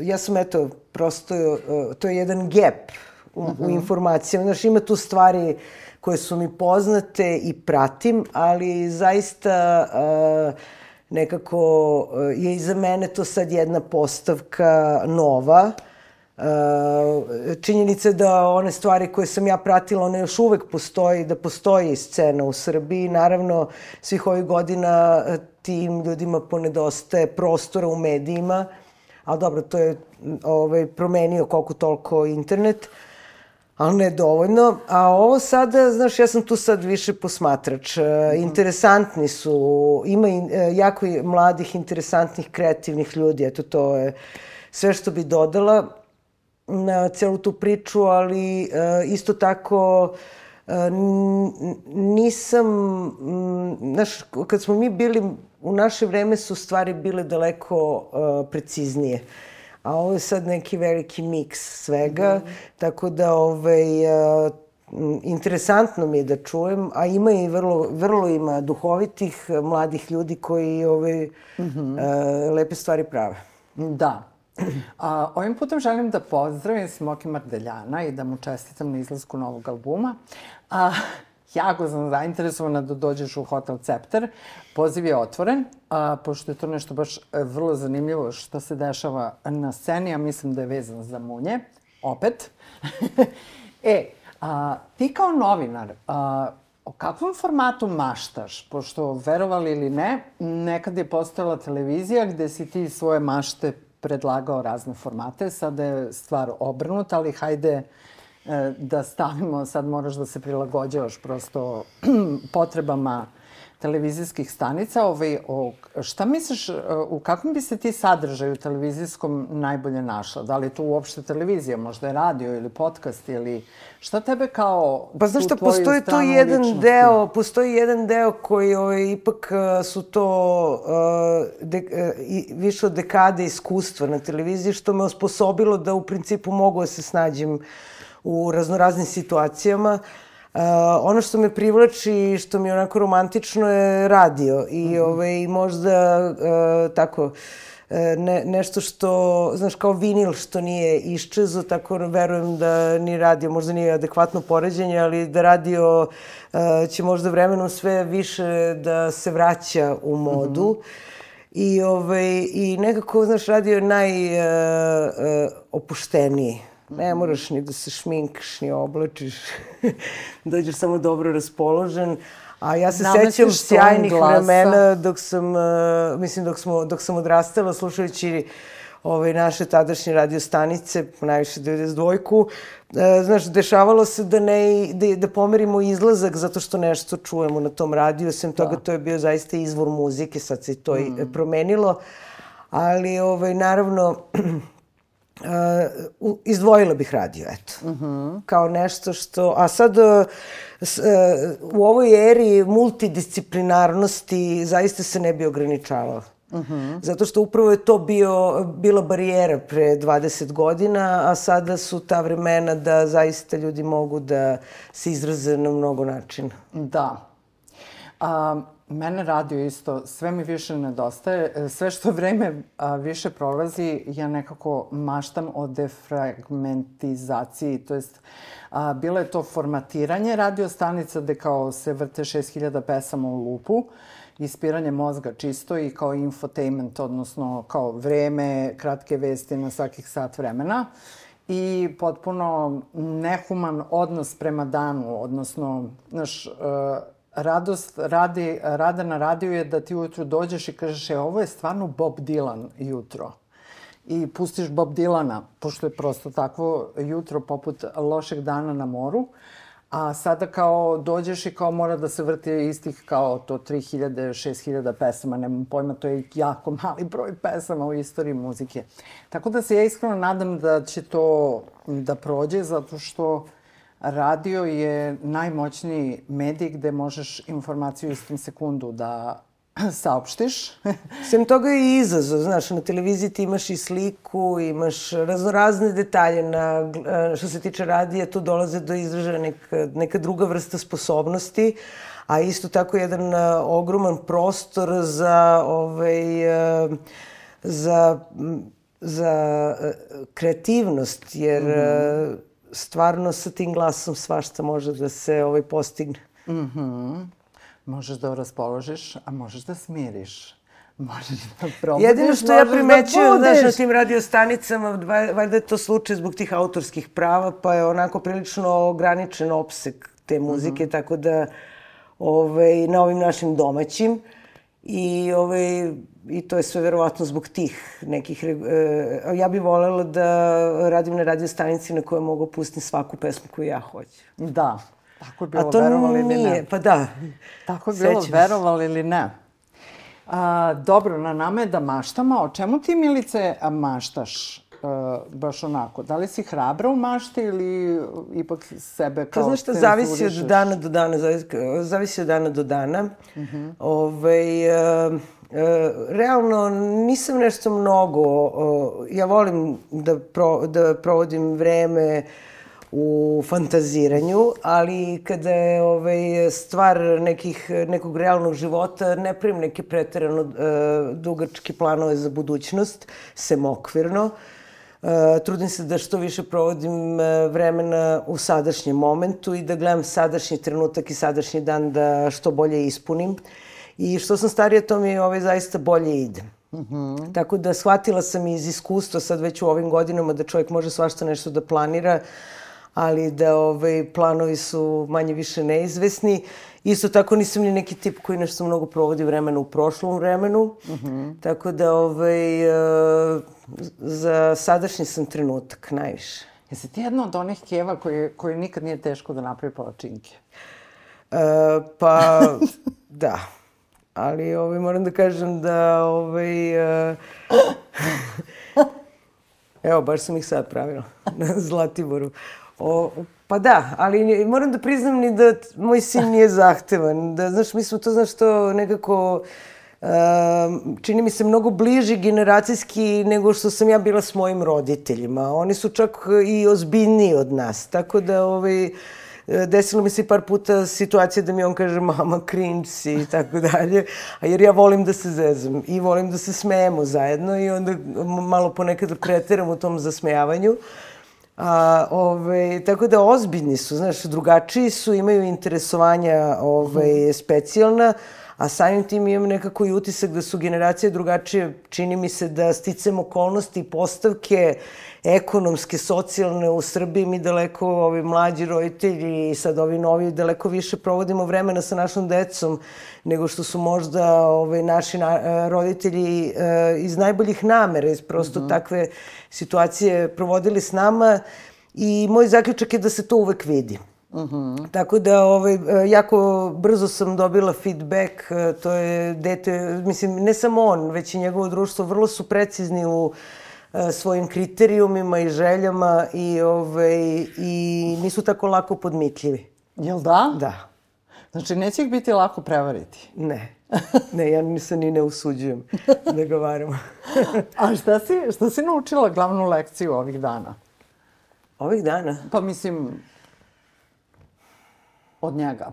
ja sam eto, prosto, uh, to je jedan gap u, uh -huh. u mhm. informacijama. Znaš, ima tu stvari koje su mi poznate i pratim, ali zaista uh, nekako uh, je i za mene to sad jedna postavka nova. Uh, činjenica da one stvari koje sam ja pratila, one još uvek postoji, da postoji scena u Srbiji. Naravno, svih ovih godina tim ljudima ponedostaje prostora u medijima, ali dobro, to je ovaj, promenio koliko toliko internet. Uh, ali ne dovoljno. A ovo sada, znaš, ja sam tu sad više posmatrač. Mm -hmm. Interesantni su, ima e, jako mladih, interesantnih, kreativnih ljudi. Eto, to je sve što bi dodala na celu tu priču, ali uh, isto tako nisam, znaš, kad smo mi bili, u naše vreme su stvari bile daleko preciznije. Uh, a ovo je sad neki veliki miks svega, mm. tako da ovaj, a, interesantno mi je da čujem, a ima i vrlo, vrlo ima duhovitih mladih ljudi koji ovaj, mm -hmm. a, lepe stvari prave. Da. A, ovim putem želim da pozdravim Smoki Mardeljana i da mu čestitam na izlasku novog albuma. A, jako sam zainteresovana da dođeš u Hotel Cepter. Poziv je otvoren, a, pošto je to nešto baš e, vrlo zanimljivo što se dešava na sceni, a mislim da je vezan za munje, opet. e, a, ti kao novinar, a, o kakvom formatu maštaš? Pošto, verovali ili ne, nekad je postojala televizija gde si ti svoje mašte predlagao razne formate. Sada je stvar obrnuta, ali hajde da stavimo, sad moraš da se prilagođavaš prosto potrebama televizijskih stanica. Ovaj, o, šta misliš, e, u kakvom bi se ti sadržaju televizijskom najbolje našla? Da li je to uopšte televizija, možda je radio ili podcast ili šta tebe kao Pa znaš šta, postoji tu jedan ličnosti? deo, postoji jedan deo koji ovaj, ipak e, su to uh, de, uh, više od dekade iskustva na televiziji, što me osposobilo da u principu mogu da se snađem uh, u raznoraznim situacijama. Uh, ono što me privlači i što mi je onako romantično je radio i mm -hmm. ovaj, možda uh, tako e, ne, nešto što, znaš, kao vinil što nije iščezo, tako verujem da ni radio, možda nije adekvatno poređenje, ali da radio uh, će možda vremenom sve više da se vraća u modu. Mm -hmm. I, ovaj, I nekako, znaš, radio je najopušteniji. Uh, uh, Ne moraš ni da se šminkaš, ni oblačiš. Dođeš samo dobro raspoložen. A ja se Namestiš sećam sjajnih vremena dok sam, uh, mislim, dok, smo, dok sam odrastala slušajući ovaj, naše tadašnje radio stanice, najviše 92-ku. E, znaš, dešavalo se da, ne, da, da pomerimo izlazak zato što nešto čujemo na tom radiju. Sem da. toga, to je bio zaista izvor muzike, sad se to mm. i promenilo. Ali, ovaj, naravno, uh, izdvojila bih radio, eto. Uh. -huh. Kao nešto što... A sad, uh, s, uh, u ovoj eri multidisciplinarnosti zaista se ne bi ograničavao. Uh. -huh. Zato što upravo je to bio, bila barijera pre 20 godina, a sada su ta vremena da zaista ljudi mogu da se izraze na mnogo načina. Da. Um, Mene radio isto, sve mi više nedostaje. E, sve što vreme a, više prolazi, ja nekako maštam o defragmentizaciji, to jest a, bilo je to formatiranje radio stanica gde kao se vrte 6000 pesama u lupu, ispiranje mozga čisto i kao infotainment, odnosno kao vreme, kratke vesti na svakih sat vremena i potpuno nehuman odnos prema danu, odnosno, znaš, uh, radost radi, rada na radiju je da ti ujutru dođeš i kažeš, e, ovo je stvarno Bob Dylan jutro. I pustiš Bob Dylana, pošto je prosto takvo jutro poput lošeg dana na moru. A sada kao dođeš i kao mora da se vrti istih kao to 3000, 6000 pesama, nemam pojma, to je jako mali broj pesama u istoriji muzike. Tako da se ja iskreno nadam da će to da prođe, zato što radio je najmoćniji medij gde možeš informaciju istim sekundu da saopštiš. Sem toga je i izazov, znaš, na televiziji ti imaš i sliku, imaš raznorazne detalje, na, što se tiče radija, tu dolaze do izražaja neka, neka druga vrsta sposobnosti, a isto tako jedan uh, ogroman prostor za, ovaj, uh, za, za uh, kreativnost, jer mm -hmm stvarno sa tim glasom svašta može da se ovaj, postigne. Mm -hmm. Možeš da raspoložiš, a možeš da smiriš. Možeš da probudiš, Jedino što ja da primećujem, da znaš, na tim radiostanicama, valjda je to slučaj zbog tih autorskih prava, pa je onako prilično ograničen opsek te muzike, mm -hmm. tako da ovaj, na ovim našim domaćim i ovaj, i to je sve verovatno zbog tih nekih... E, ja bih volela da radim na radio stanici na kojoj mogu pustiti svaku pesmu koju ja hoću. Da. Tako je bilo, verovali ili ne. Pa da. Tako je bilo, Sećam verovali ili ne. A, dobro, na nama je da maštamo. O čemu ti, Milice, maštaš? Uh, baš onako. Da li si hrabra u mašti ili ipak sebe kao... To znaš šta, zavisi od dana do dana, zavisi, zavisi od dana do dana. Uh mhm. -huh. Ove, ovaj, uh, E, realno nisam nešto mnogo, ja volim da, pro, da provodim vreme u fantaziranju, ali kada je ovaj, stvar nekih, nekog realnog života, ne primim neke preterano uh, dugačke planove za budućnost, sem okvirno. Uh, trudim se da što više provodim vremena u sadašnjem momentu i da gledam sadašnji trenutak i sadašnji dan da što bolje ispunim. I što sam starija, to mi ovaj, zaista bolje ide. Mm -hmm. Tako da shvatila sam iz iskustva sad već u ovim godinama da čovjek može svašta nešto da planira, ali da ovaj, planovi su manje više neizvesni. Isto tako nisam ni neki tip koji nešto mnogo provodi vremena u prošlom vremenu. Mm -hmm. Tako da ovaj, uh, za sadašnji sam trenutak najviše. Jesi ti jedna od onih keva koji, koji nikad nije teško da napravi palačinke? Uh, pa, da ali ovaj, moram da kažem da ovaj, uh, evo, baš sam ih sad pravila na Zlatiboru. O, pa da, ali moram da priznam ni da moj sin nije zahtevan. Da, znaš, mi smo to, znaš, to nekako... Uh, čini mi se mnogo bliži generacijski nego što sam ja bila s mojim roditeljima. Oni su čak i ozbiljniji od nas. Tako da, ovaj, desilo mi se par puta situacija da mi on kaže mama cringe si i tako dalje, a jer ja volim da se zezam i volim da se smejemo zajedno i onda malo ponekad preteram u tom zasmejavanju. A, ove, tako da ozbiljni su, znaš, drugačiji su, imaju interesovanja ove, specijalna, a samim tim imam nekako i utisak da su generacije drugačije. Čini mi se da sticam okolnosti i postavke ekonomske, socijalne u Srbiji, mi daleko, ovi mlađi roditelji i sad ovi novi, daleko više provodimo vremena sa našom decom nego što su možda ovaj, naši na, e, roditelji eh, iz najboljih namera, iz prosto mm -hmm. takve situacije provodili s nama i moj zaključak je da se to uvek vidi. -huh. Tako da ovaj, jako brzo sam dobila feedback, e, to je dete, mislim, ne samo on, već i njegovo društvo, vrlo su precizni u e, svojim kriterijumima i željama i, ovaj, i nisu tako lako podmitljivi. Jel da? Da. Znači, neće ih biti lako prevariti? Ne. Ne, ja nisam ni ne usuđujem da ga. A šta si, šta si naučila glavnu lekciju ovih dana? Ovih dana? Pa mislim, od njega.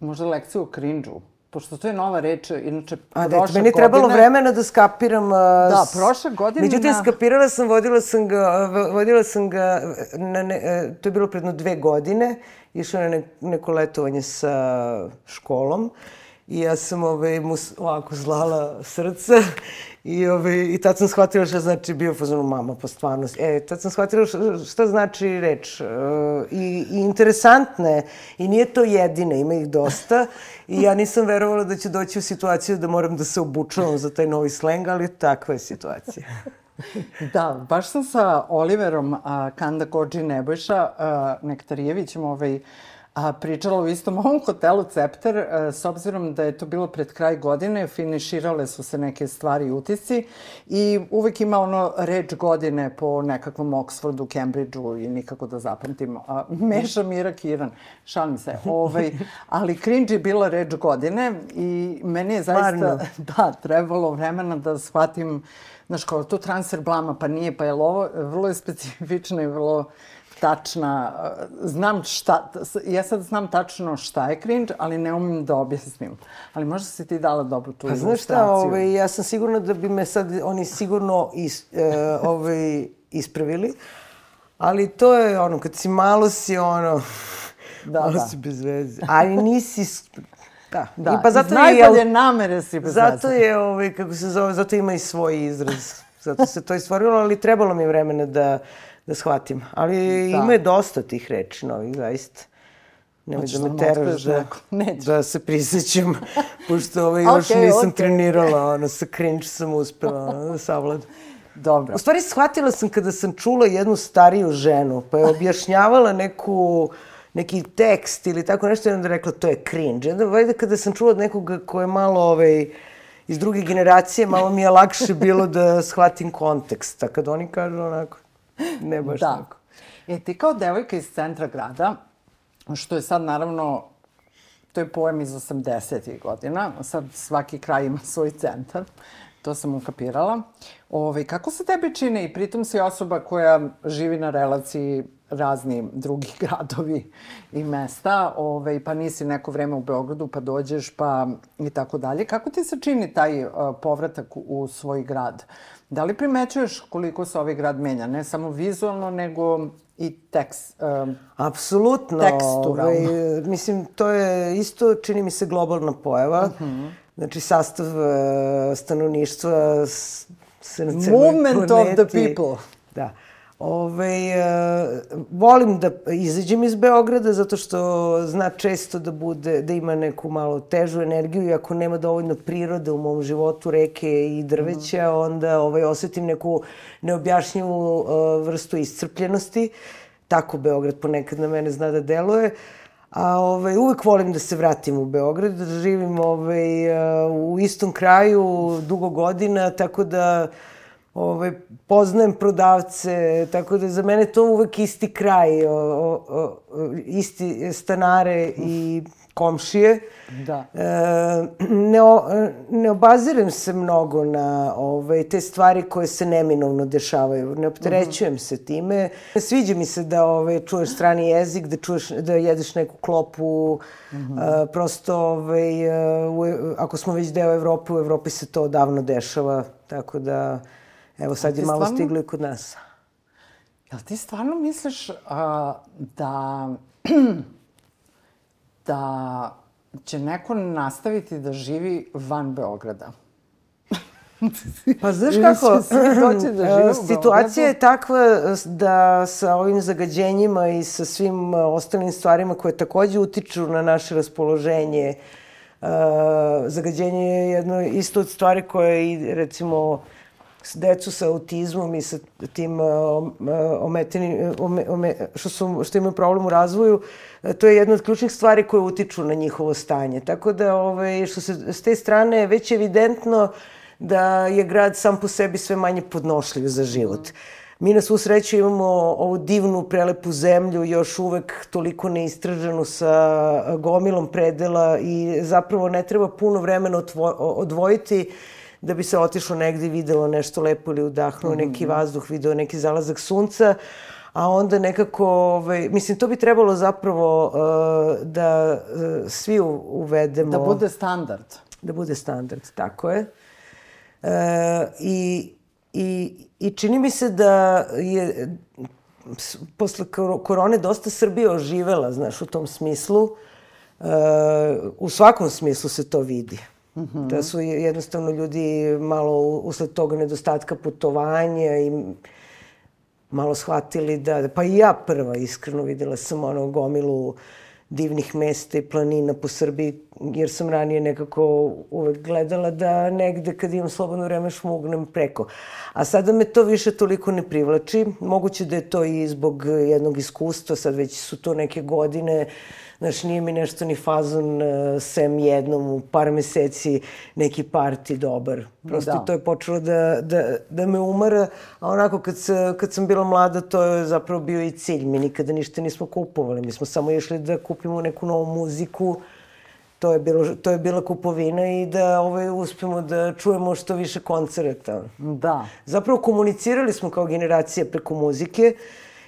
Možda lekciju o cringe-u. Pošto to je nova reč, inače A da, meni je trebalo godine... vremena da skapiram... Uh, da, prošle godine... Međutim, na... skapirala sam, vodila sam ga, vodila sam ga, na ne, e, to je bilo predno dve godine, išla na ne, neko letovanje sa školom i ja sam ovaj, mu ovako zlala srce I, ove, I tad sam shvatila šta znači bio fazonu mama po stvarnosti. E, tad sam shvatila šta, šta znači reč. E, i, I interesantne. I nije to jedine, ima ih dosta. I ja nisam verovala da ću doći u situaciju da moram da se obučavam za taj novi sleng, ali takva je situacija. da, baš sam sa Oliverom a, Kanda Kođi Nebojša a, Nektarijevićem ovaj, a, pričala u istom ovom hotelu Cepter, a, s obzirom da je to bilo pred kraj godine, finiširale su se neke stvari i utisci i uvek ima ono reč godine po nekakvom Oxfordu, Cambridgeu i nikako da zapamtim. A, Meša Mira Kiran, šalim se. Ovaj, ali cringe je bila reč godine i meni je zaista Varno. da, trebalo vremena da shvatim Znaš, kao to transfer blama, pa nije, pa je ovo vrlo je specifično i vrlo tačna, znam šta, ja sad znam tačno šta je cringe, ali ne umim da objasnim. Ali možda si ti dala dobro tu pa, znaš šta, ovaj, ja sam sigurna da bi me sad oni sigurno is, e, ovaj, ispravili, ali to je ono, kad si malo si ono, da, malo da. si bez veze. Ali nisi Da, da. I pa zato iz najbolje je, namere si bez Zato je, ovaj, kako se zove, zato ima i svoj izraz. Zato se to istvorilo, ali trebalo mi vremena da, da shvatim. Ali da. ima je dosta tih reči novih, zaista. Nemoj da me teraš da, da se prisjećam, pošto ovaj, još okay, nisam okay. trenirala, ono, sa cringe sam uspela ono, da savladam. Dobro. U stvari, shvatila sam kada sam čula jednu stariju ženu, pa je objašnjavala neku, neki tekst ili tako nešto, i onda rekla, to je cringe. Onda, vajde, kada sam čula od nekoga ko je malo, ovaj, iz druge generacije, malo mi je lakše bilo da shvatim kontekst. A kad oni kažu onako, Ne baš da. tako. E, ti kao devojka iz centra grada, što je sad naravno, to je pojem iz 80. godina, sad svaki kraj ima svoj centar, to sam ukapirala. Ove, kako se tebi čine i pritom si osoba koja živi na relaciji razni drugi gradovi i mesta, ove, pa nisi neko vreme u Beogradu, pa dođeš, pa i tako dalje. Kako ti se čini taj povratak u, u svoj grad? Da li primećuješ koliko se ovaj grad menja? Ne samo vizualno, nego i tekst, um, Apsolutno. Teksturalno. Ovaj, mislim, to je isto, čini mi se, globalna pojava. Uh mhm. -huh. Znači, sastav uh, stanovništva se na celoj Movement planeti. of the people. Da. Ove, e, volim da izađem iz Beograda zato što zna često da bude, da ima neku malo težu energiju i ako nema dovoljno prirode u mom životu, reke i drveća, mm. onda ovaj, osetim neku neobjašnjivu uh, vrstu iscrpljenosti. Tako Beograd ponekad na mene zna da deluje. A ovaj, uvek volim da se vratim u Beograd, da živim ovaj, uh, u istom kraju dugo godina, tako da ovaj, poznajem prodavce, tako da za mene to uvek isti kraj, o, o, o, isti stanare i komšije. Da. E, ne, o, ne obazirem se mnogo na ovaj, te stvari koje se neminovno dešavaju. Ne opterećujem se time. Sviđa mi se da ovaj, čuješ strani jezik, da, čuješ, da jedeš neku klopu. Mm -hmm. e, prosto, ovaj, e, u, ako smo već deo Evrope, u Evropi se to davno dešava. Tako da, evo sad je malo stvarno... stiglo i kod nas. Jel ti stvarno misliš uh, da da će neko nastaviti da živi van Beograda. Pa znaš kako, da situacija je takva da sa ovim zagađenjima i sa svim ostalim stvarima koje takođe utiču na naše raspoloženje, zagađenje je jedno isto od stvari koje i recimo decu sa autizmom i sa tim ometenim, ome, ome, što, su, što imaju problem u razvoju, to je jedna od ključnih stvari koje utiču na njihovo stanje. Tako da, ovaj, što se s te strane već evidentno da je grad sam po sebi sve manje podnošljiv za život. Mi na svu sreću imamo ovu divnu, prelepu zemlju, još uvek toliko neistraženu sa gomilom predela i zapravo ne treba puno vremena odvojiti da bi se otišlo negde i videlo nešto lepo ili udahnuo mm -hmm. neki vazduh, video neki zalazak sunca, a onda nekako, ovaj, mislim, to bi trebalo zapravo uh, da uh, svi uvedemo... Da bude standard. Da bude standard, tako je. Uh, i, i, I čini mi se da je posle korone dosta Srbija oživela, znaš, u tom smislu. Uh, u svakom smislu se to vidi. Mm -hmm. Da su jednostavno ljudi malo usled toga nedostatka putovanja i malo shvatili da, pa i ja prva iskreno videla sam ono gomilu divnih mesta i planina po Srbiji, jer sam ranije nekako uvek gledala da negde kad imam slobodno vreme šmugnem preko. A sada me to više toliko ne privlači. Moguće da je to i zbog jednog iskustva, sad već su to neke godine, uh, Znaš, nije mi nešto ni fazon uh, sem jednom u par meseci neki parti dobar. Prosto da. to je počelo da, da, da me umara, a onako kad, se, kad sam bila mlada to je zapravo bio i cilj. Mi nikada ništa nismo kupovali, mi smo samo išli da kupimo neku novu muziku, to je, bilo, to je bila kupovina i da ovaj, uspemo da čujemo što više koncerta. Da. Zapravo komunicirali smo kao generacija preko muzike,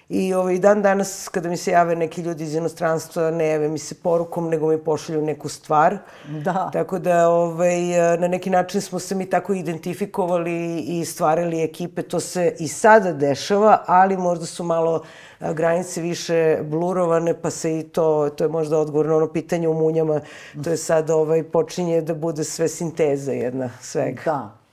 I ovaj, dan danas, kada mi se jave neki ljudi iz inostranstva, ne jave mi se porukom, nego mi pošalju neku stvar. Da. Tako da, ovaj, na neki način smo se mi tako identifikovali i stvarali ekipe. To se i sada dešava, ali možda su malo granice više blurovane, pa se i to, to je možda odgovor na ono pitanje u munjama, to je sad ovaj, počinje da bude sve sinteza jedna svega. Da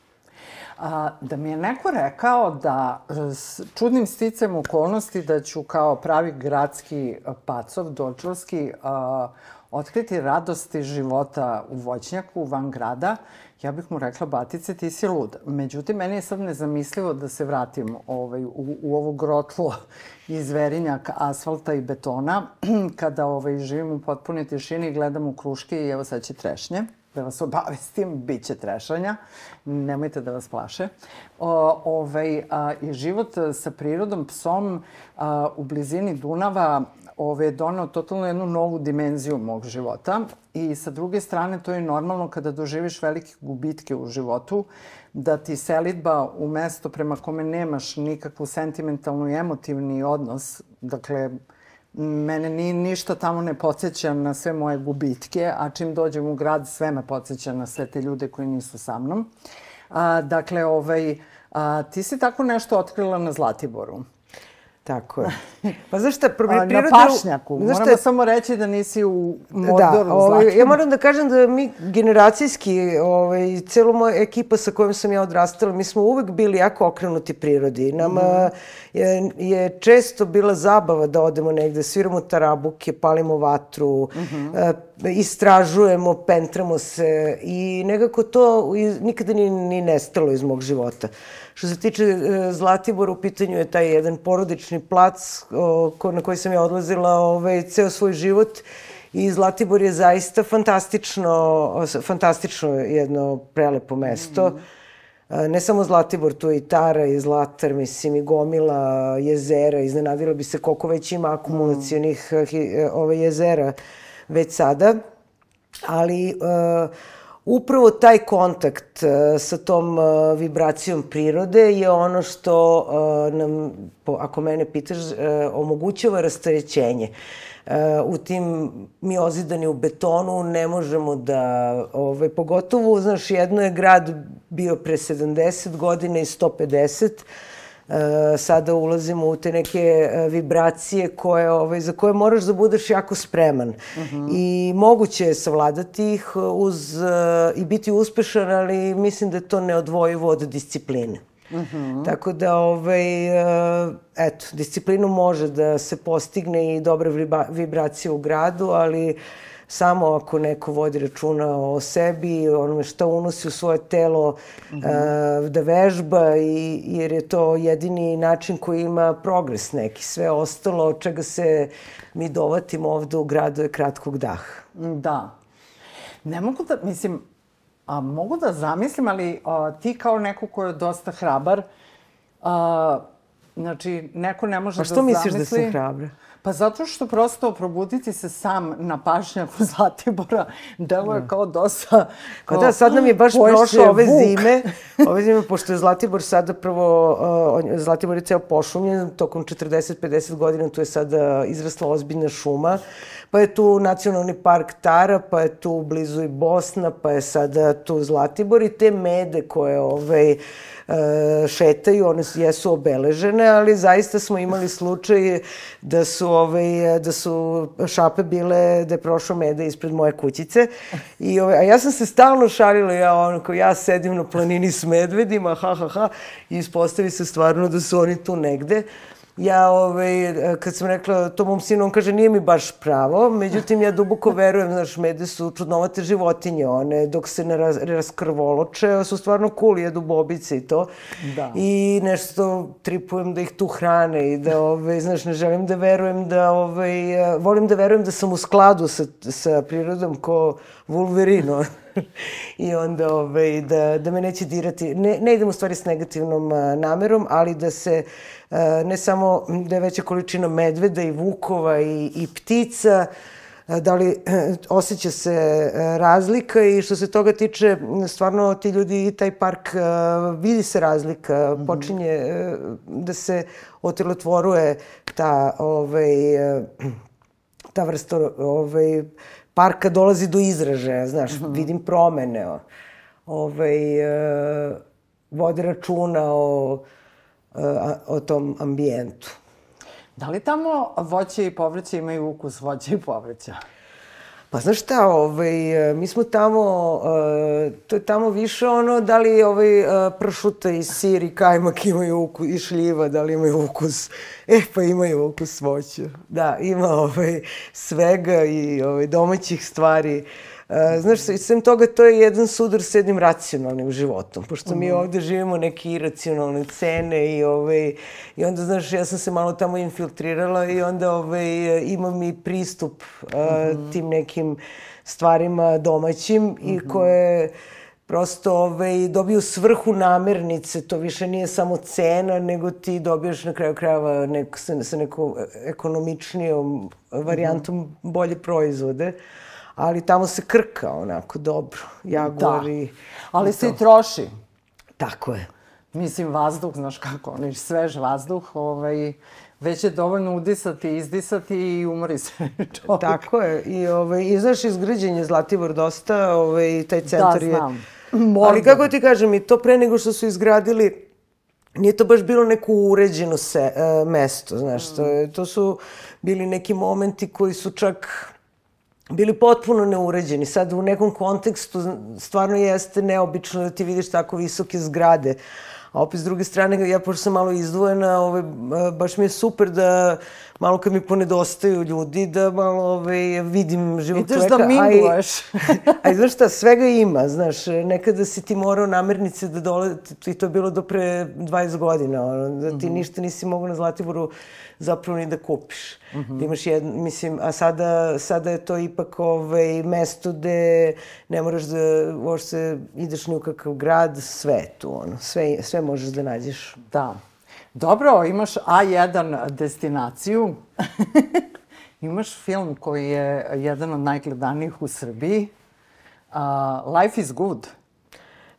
a, da mi je neko rekao da s čudnim sticem okolnosti da ću kao pravi gradski pacov, dočelski, a, otkriti radosti života u voćnjaku, van grada, ja bih mu rekla, Batice, ti si lud. Međutim, meni je sad nezamislivo da se vratim ovaj, u, u ovo grotlo iz verinjak asfalta i betona, kada ovaj, živim u potpunoj tišini, gledam u kruške i evo sad će trešnje da vas obavestim, bit će trešanja, nemojte da vas plaše. O, ovaj, a, I život sa prirodom, psom a, u blizini Dunava ove, donao totalno jednu novu dimenziju mog života i sa druge strane to je normalno kada doživiš velike gubitke u životu, da ti selitba u mesto prema kome nemaš nikakvu sentimentalnu i emotivni odnos, dakle, mene ni, ništa tamo ne podsjeća na sve moje gubitke, a čim dođem u grad sve me podsjeća na sve te ljude koji nisu sa mnom. A, dakle, ovaj, a, ti si tako nešto otkrila na Zlatiboru. Tako je. Pa znaš šta, priroda... Na pašnjaku. Znaš Moramo samo reći da nisi u Mordoru. Da, ovaj, ja moram da kažem da mi generacijski, ovaj, celo moja ekipa sa kojom sam ja odrastala, mi smo uvek bili jako okrenuti prirodi. Nama mm. je, je često bila zabava da odemo negde, sviramo tarabuke, palimo vatru, mm -hmm. Istražujemo, pentramo se i nekako to nikada ni, ni nestalo iz mog života. Što se tiče e, Zlatibora, u pitanju je taj jedan porodični plac na koji sam ja odlazila ovaj, ceo svoj život i Zlatibor je zaista fantastično, fantastično jedno prelepo mesto. Mm -hmm. Ne samo Zlatibor, tu je i Tara i Zlatar, mislim i gomila jezera, iznenadilo bi se koliko već ima akumulacijonih mm. ove jezera već sada. ali uh, upravo taj kontakt uh, sa tom uh, vibracijom prirode je ono što uh, nam, ako mene pitaš, uh, omogućava rastarećenje. Uh, u tim mi ozidani u betonu ne možemo da, ovaj, pogotovo, znaš, jedno je grad bio pre 70 godina i 150, E, sada ulazimo u te neke e, vibracije koje, ovaj, za koje moraš da budeš jako spreman. Uh -huh. I moguće je savladati ih uz, uh, i biti uspešan, ali mislim da je to neodvojivo od discipline. Uh -huh. Tako da, ovaj, eto, disciplinu može da se postigne i dobra vibracija u gradu, ali uh, samo ako neko vodi računa o sebi, onome šta unosi u svoje telo, mm -hmm. da vežba, i, jer je to jedini način koji ima progres neki. Sve ostalo od čega se mi dovatimo ovde u gradu je kratkog daha. Da. Ne mogu da, mislim, a, mogu da zamislim, ali a, ti kao neko ko je dosta hrabar, a, znači, neko ne može da zamisli... Pa što misliš da sam hrabra? Pa zato što prosto probuditi se sam na pašnjaku Zlatibora deluje mm. kao dosta... Kao, pa da, sad nam je baš prošlo ove vuk. zime, ove zime, pošto je Zlatibor sada prvo, uh, Zlatibor je ceo pošumljen, tokom 40-50 godina tu je sada izrasla ozbiljna šuma, pa je tu nacionalni park Tara, pa je tu blizu i Bosna, pa je sada tu Zlatibor i te mede koje ovaj, e, šetaju, one jesu obeležene, ali zaista smo imali slučaj da su, ovaj, da su šape bile, da je prošao meda ispred moje kućice. I, ovaj, a ja sam se stalno šalila, ja, onako, ja sedim na planini s medvedima, ha, ha, ha, i ispostavi se stvarno da su oni tu negde ja, ovaj, kad sam rekla to mom sinu, on kaže nije mi baš pravo, međutim ja duboko verujem, znaš, mede su čudnovate životinje, one dok se ne raz, raskrvoloče, su stvarno cool, jedu bobice i to. Da. I nešto tripujem da ih tu hrane i da, ovaj, znaš, ne želim da verujem da, ovaj, volim da verujem da sam u skladu sa, sa prirodom ko Wolverine. I onda ovaj, da, da me neće dirati. Ne, ne idem u stvari s negativnom a, namerom, ali da se a, ne samo da je veća količina medveda i vukova i, i ptica, da li osjeća se razlika i što se toga tiče, stvarno ti ljudi i taj park, vidi se razlika, mm -hmm. počinje da se otelotvoruje ta, ovaj, ta vrsta ovaj, parka dolazi do izražaja, znaš, uh mhm. -huh. vidim promene, o, ovaj, e, vode računa o, e, o tom ambijentu. Da li tamo voće i povrće imaju ukus voća i povrća? Pa znaš šta, ovaj, e, mi smo tamo, uh, to je tamo više ono, da li ovaj, uh, pršuta i sir i kajmak imaju ukus, i šljiva, da li imaju ukus, e pa imaju ukus voća. Da, ima ovaj, svega i ovaj, domaćih stvari. Uh, znaš, sem toga, to je jedan sudar s jednim racionalnim životom, pošto mi mhm. ovde živimo neke iracionalne cene i, ovaj, i onda, znaš, ja sam se malo tamo infiltrirala i onda ovaj, imam i pristup uh, tim nekim stvarima domaćim i mhm. koje prosto ovaj, dobiju svrhu namirnice, to više nije samo cena, nego ti dobiješ na kraju krajeva nek, sa, sa nekom ekonomičnijom varijantom bolje proizvode. Uh, ali tamo se krka onako dobro, jagor da. i... Ali se i troši. Tako je. Mislim, vazduh, znaš kako, onaj svež vazduh, ovaj, već je dovoljno udisati, izdisati i umori se čovjek. Tako je. I, ovaj, i znaš, izgrađen je Zlatibor dosta, ovaj, taj centar da, znam. je... Morda. Ali kako ti kažem, i to pre nego što su izgradili, nije to baš bilo neko uređeno se, uh, mesto, znaš, mm. to, to su bili neki momenti koji su čak bili potpuno neuređeni. Sad u nekom kontekstu stvarno jeste neobično da ti vidiš tako visoke zgrade. A opet s druge strane, ja pošto sam malo izdvojena, ove, baš mi je super da malo kad mi ponedostaju ljudi, da malo ove, vidim živog čoveka. Ideš da minglaš. A, i znaš šta, svega ima, znaš, nekada si ti morao namirnice da dole, i to je bilo do pre 20 godina, ono, da ti mm -hmm. ništa nisi mogu na Zlatiboru zapravo ni da kupiš. Mm -hmm. Da imaš jedno, mislim, a sada, sada je to ipak ovaj, mesto gde ne moraš da uopšte ideš ni u kakav grad, sve tu, ono, sve, sve možeš da nađeš. Da. Dobro, imaš A1 destinaciju. imaš film koji je jedan od najgledanijih u Srbiji. Uh, life is good.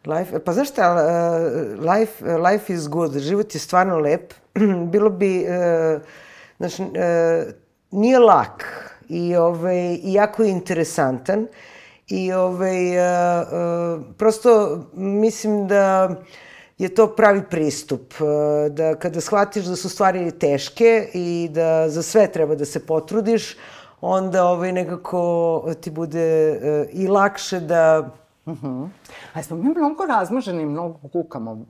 Life, pa znaš šta, uh, life, life is good, život je stvarno lep. Bilo bi, uh, znaš, uh, nije lak i, ovaj, jako je interesantan. I ovaj, uh, uh, prosto mislim da je to pravi pristup. Uh, da kada shvatiš da su stvari teške i da za sve treba da se potrudiš, onda ovaj, nekako ti bude uh, i lakše da Uh -huh. A smo mi mnogo razmoženi, mnogo kukamo.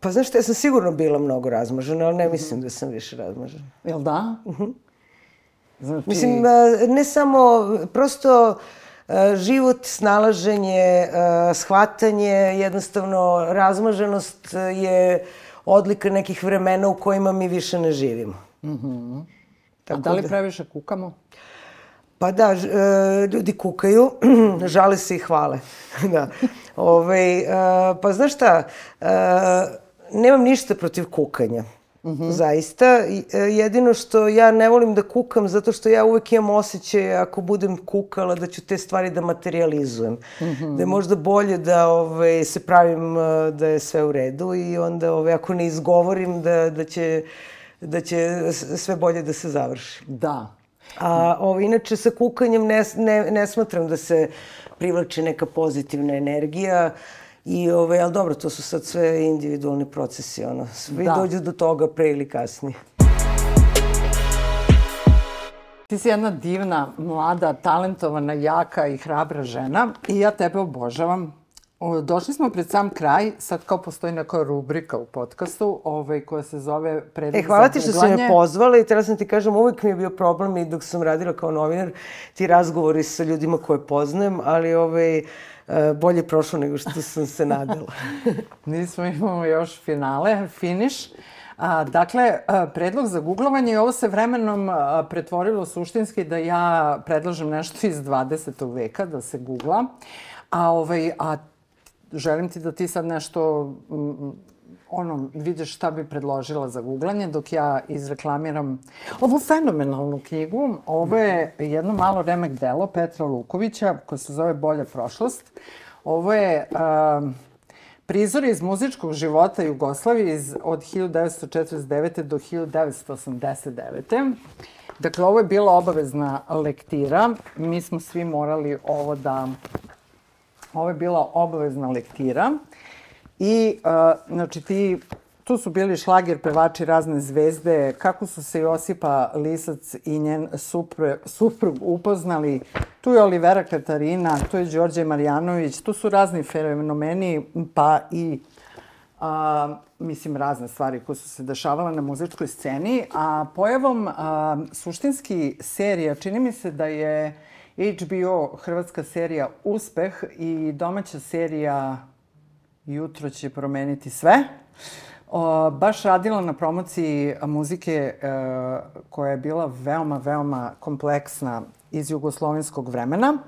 Pa znaš šta, ja sam sigurno bila mnogo razmožena, ali ne mislim da sam više razmožena. Jel da? Uh -huh. Znači... Mislim, ne samo, prosto život, snalaženje, shvatanje, jednostavno razmoženost je odlika nekih vremena u kojima mi više ne živimo. Uh -huh. Tako A da li da... previše kukamo? Pa da, e, ljudi kukaju, žale se i hvale. da. Ove, ovaj, pa znaš šta, e, nemam ništa protiv kukanja. Mm -hmm. Zaista. E, jedino što ja ne volim da kukam zato što ja uvek imam osjećaj ako budem kukala da ću te stvari da materializujem. Mm -hmm. Da je možda bolje da ove, ovaj, se pravim da je sve u redu i onda ove, ovaj, ako ne izgovorim da, da, će, da će sve bolje da se završi. Da, A ovo, inače sa kukanjem ne, ne, ne smatram da se privlači neka pozitivna energija. I, ove, ali dobro, to su sad sve individualni procesi, ono. Svi da. dođu do toga pre ili kasnije. Ti si jedna divna, mlada, talentovana, jaka i hrabra žena i ja tebe obožavam. Došli smo pred sam kraj, sad kao postoji neka rubrika u podcastu ovaj, koja se zove Predlog e, hvala ti što si me pozvala i treba sam ti kažem, uvek mi je bio problem i dok sam radila kao novinar, ti razgovori sa ljudima koje poznajem, ali ovaj, e, bolje prošlo nego što sam se nadala. Nismo imamo još finale, finiš. A, dakle, a, predlog za googlovanje i ovo se vremenom a, pretvorilo suštinski da ja predlažem nešto iz 20. veka da se googla. A, ovaj, a želim ti da ti sad nešto mm, ono, vidiš šta bi predložila za googlanje, dok ja izreklamiram ovu fenomenalnu knjigu. Ovo je jedno malo remek delo Petra Lukovića, koje se zove Bolja prošlost. Ovo je uh, prizor iz muzičkog života Jugoslavije iz, od 1949. do 1989. Dakle, ovo je bila obavezna lektira. Mi smo svi morali ovo da Ovo je bila obavezna lektira. I, uh, znači, ti, tu su bili šlager pevači razne zvezde, kako su se Josipa Lisac i njen supre, suprug upoznali. Tu je Olivera Katarina, tu je Đorđe Marjanović, tu su razni fenomeni, pa i a, mislim, razne stvari koje su se dešavale na muzičkoj sceni, a pojavom a, suštinski serija, čini mi se da je HBO, hrvatska serija Uspeh i domaća serija Jutro će promeniti sve. O, baš radila na promociji muzike e, koja je bila veoma, veoma kompleksna iz jugoslovenskog vremena.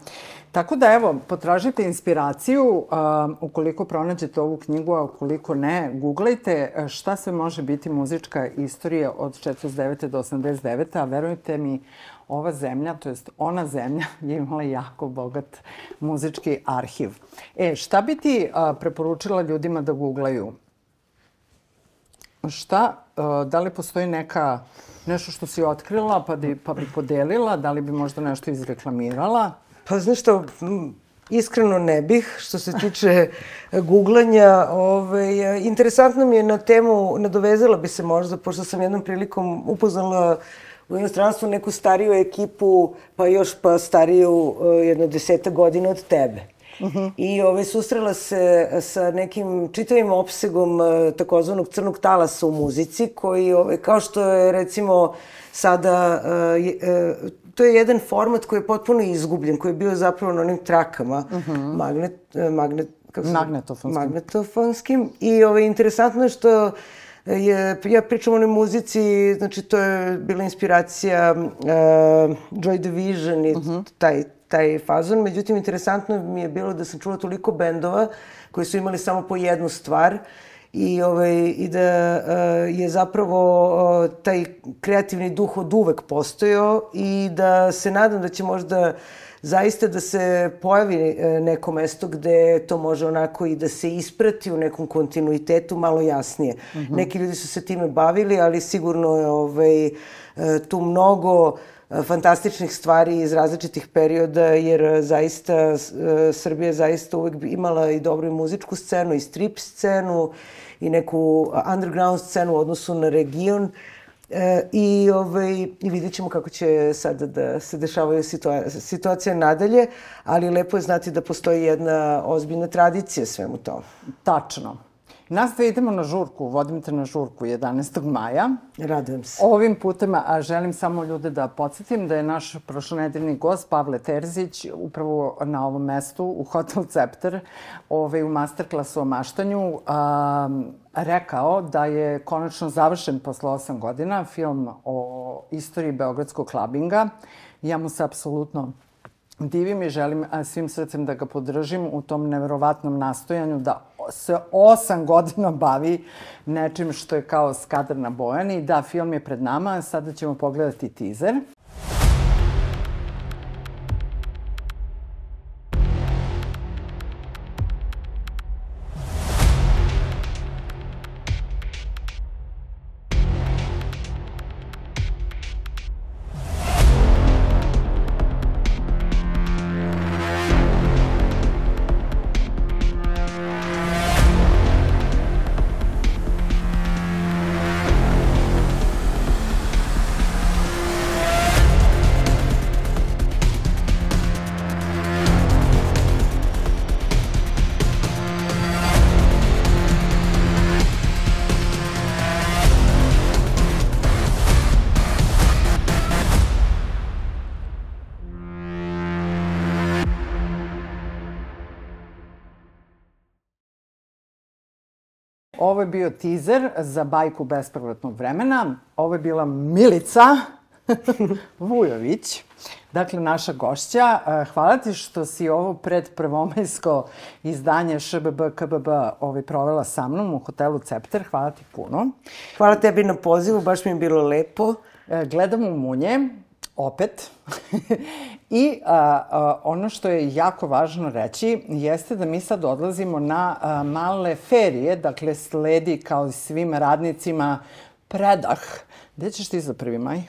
Tako da, evo, potražite inspiraciju, uh, ukoliko pronađete ovu knjigu, a ukoliko ne, googlajte šta sve može biti muzička istorija od 49. do 89. A verujte mi, ova zemlja, to jest ona zemlja, je imala jako bogat muzički arhiv. E, šta bi ti a, preporučila ljudima da googlaju? Šta, a, da li postoji neka, nešto što si otkrila pa, di, pa bi podelila, da li bi možda nešto izreklamirala? Pa znaš što, Iskreno ne bih, što se tiče googlanja. Ovaj, interesantno mi je na temu, nadovezala bi se možda, pošto sam jednom prilikom upoznala u inostranstvu neku stariju ekipu, pa još pa stariju uh, jedno deseta godina od tebe. Uh mhm. -huh. I ovaj, susrela se sa nekim čitavim opsegom uh, takozvanog crnog talasa u muzici, koji, ovaj, kao što je recimo sada, je, uh, to je jedan format koji je potpuno izgubljen, koji je bio zapravo na onim trakama, uh mhm. -huh. magnet, magnet, kako magnetofonskim. magnetofonskim. I ovaj, interesantno je što je, ja pričam o onoj muzici, znači to je bila inspiracija uh, Joy Division i uh mhm. -huh. taj, taj fazon. Međutim, interesantno mi je bilo da sam čula toliko bendova koji su imali samo po jednu stvar i, ovaj, i da uh, je zapravo uh, taj kreativni duh od uvek postojao i da se nadam da će možda zaista da se pojavi e, neko mesto gde to može onako i da se isprati u nekom kontinuitetu malo jasnije. Mm -hmm. Neki ljudi su se time bavili, ali sigurno je ovaj, e, tu mnogo e, fantastičnih stvari iz različitih perioda, jer zaista Srbija zaista uvek imala i dobru i muzičku scenu, i strip scenu, i neku underground scenu u odnosu na region. Uh, E, I, ovaj, I vidjet ćemo kako će sada da se dešavaju situa situacije nadalje, ali lepo je znati da postoji jedna ozbiljna tradicija svemu to. Tačno. Nas da idemo na žurku, vodim te na žurku 11. maja. Radujem se. Ovim putem a, želim samo ljude da podsjetim da je naš prošlonedeljni gost Pavle Terzić upravo na ovom mestu u Hotel Cepter ovaj, u masterklasu o maštanju a, rekao da je konačno završen posle 8 godina film o istoriji Beogradskog klabinga. Ja mu se apsolutno divim i želim svim srcem da ga podržim u tom neverovatnom nastojanju da se osam godina bavi nečim što je kao skadar na Bojani. Da, film je pred nama, sada ćemo pogledati teaser. Bio teaser za bajku bespovratnog vremena. Ovo je bila Milica Vujović. Dakle, naša gošća, e, hvala ti što si ovo pred prvomajsko izdanje ŠBB KBB ovaj, provela sa mnom u hotelu Cepter. Hvala ti puno. Hvala tebi na pozivu, baš mi je bilo lepo. E, gledam u munje, opet. I a, a, ono što je jako važno reći jeste da mi sad odlazimo na a, male ferije, dakle sledi kao i svim radnicima predah. Gde ćeš ti za prvi maj?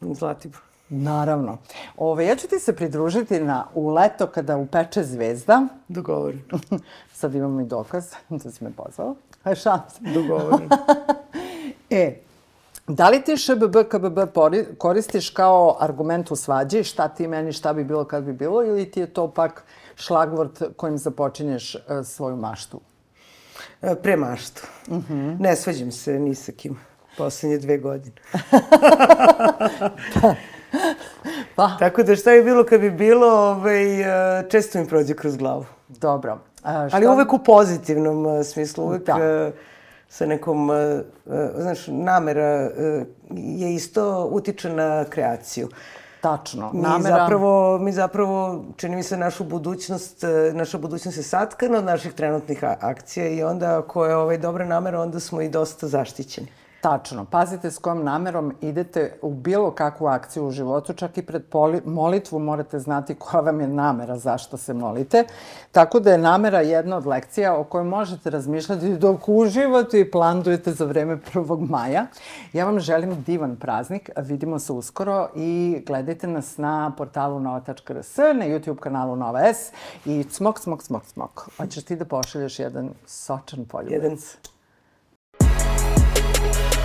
Zlatibor. Naravno. Ove, ja ću ti se pridružiti na, u leto kada upeče zvezda. Dogovorim. Sad imamo i dokaz da si me pozvao. Šans. Dogovorim. e, Da li ti ŠBB, KBB koristiš kao argument u svađi, šta ti meni, šta bi bilo, kad bi bilo, ili ti je to pak šlagvort kojim započinješ uh, svoju maštu? E, pre maštu. Uh mhm. -huh. Ne svađam se ni sa kim poslednje dve godine. pa. pa. Tako da šta bi bilo kad bi bilo, ovaj, e, često mi prođe kroz glavu. Dobro. A, šta... Ali uvek u pozitivnom smislu, uvek... Da sa nekom, uh, znaš, namera uh, je isto utiče na kreaciju. Tačno. Mi namera... zapravo, mi zapravo, čini mi se, našu budućnost, naša budućnost je satkana od naših trenutnih akcija i onda ako je ovaj dobra namera, onda smo i dosta zaštićeni. Tačno. Pazite s kojom namerom idete u bilo kakvu akciju u životu, čak i pred molitvu morate znati koja vam je namera zašto se molite. Tako da je namera jedna od lekcija o kojoj možete razmišljati dok uživate i plandujete za vreme 1. maja. Ja vam želim divan praznik, vidimo se uskoro i gledajte nas na portalu nova.rs, na YouTube kanalu Nova S i cmok, cmok, cmok, cmok. Hoćeš ti da pošalješ jedan sočan poljubac? Jedan Bye.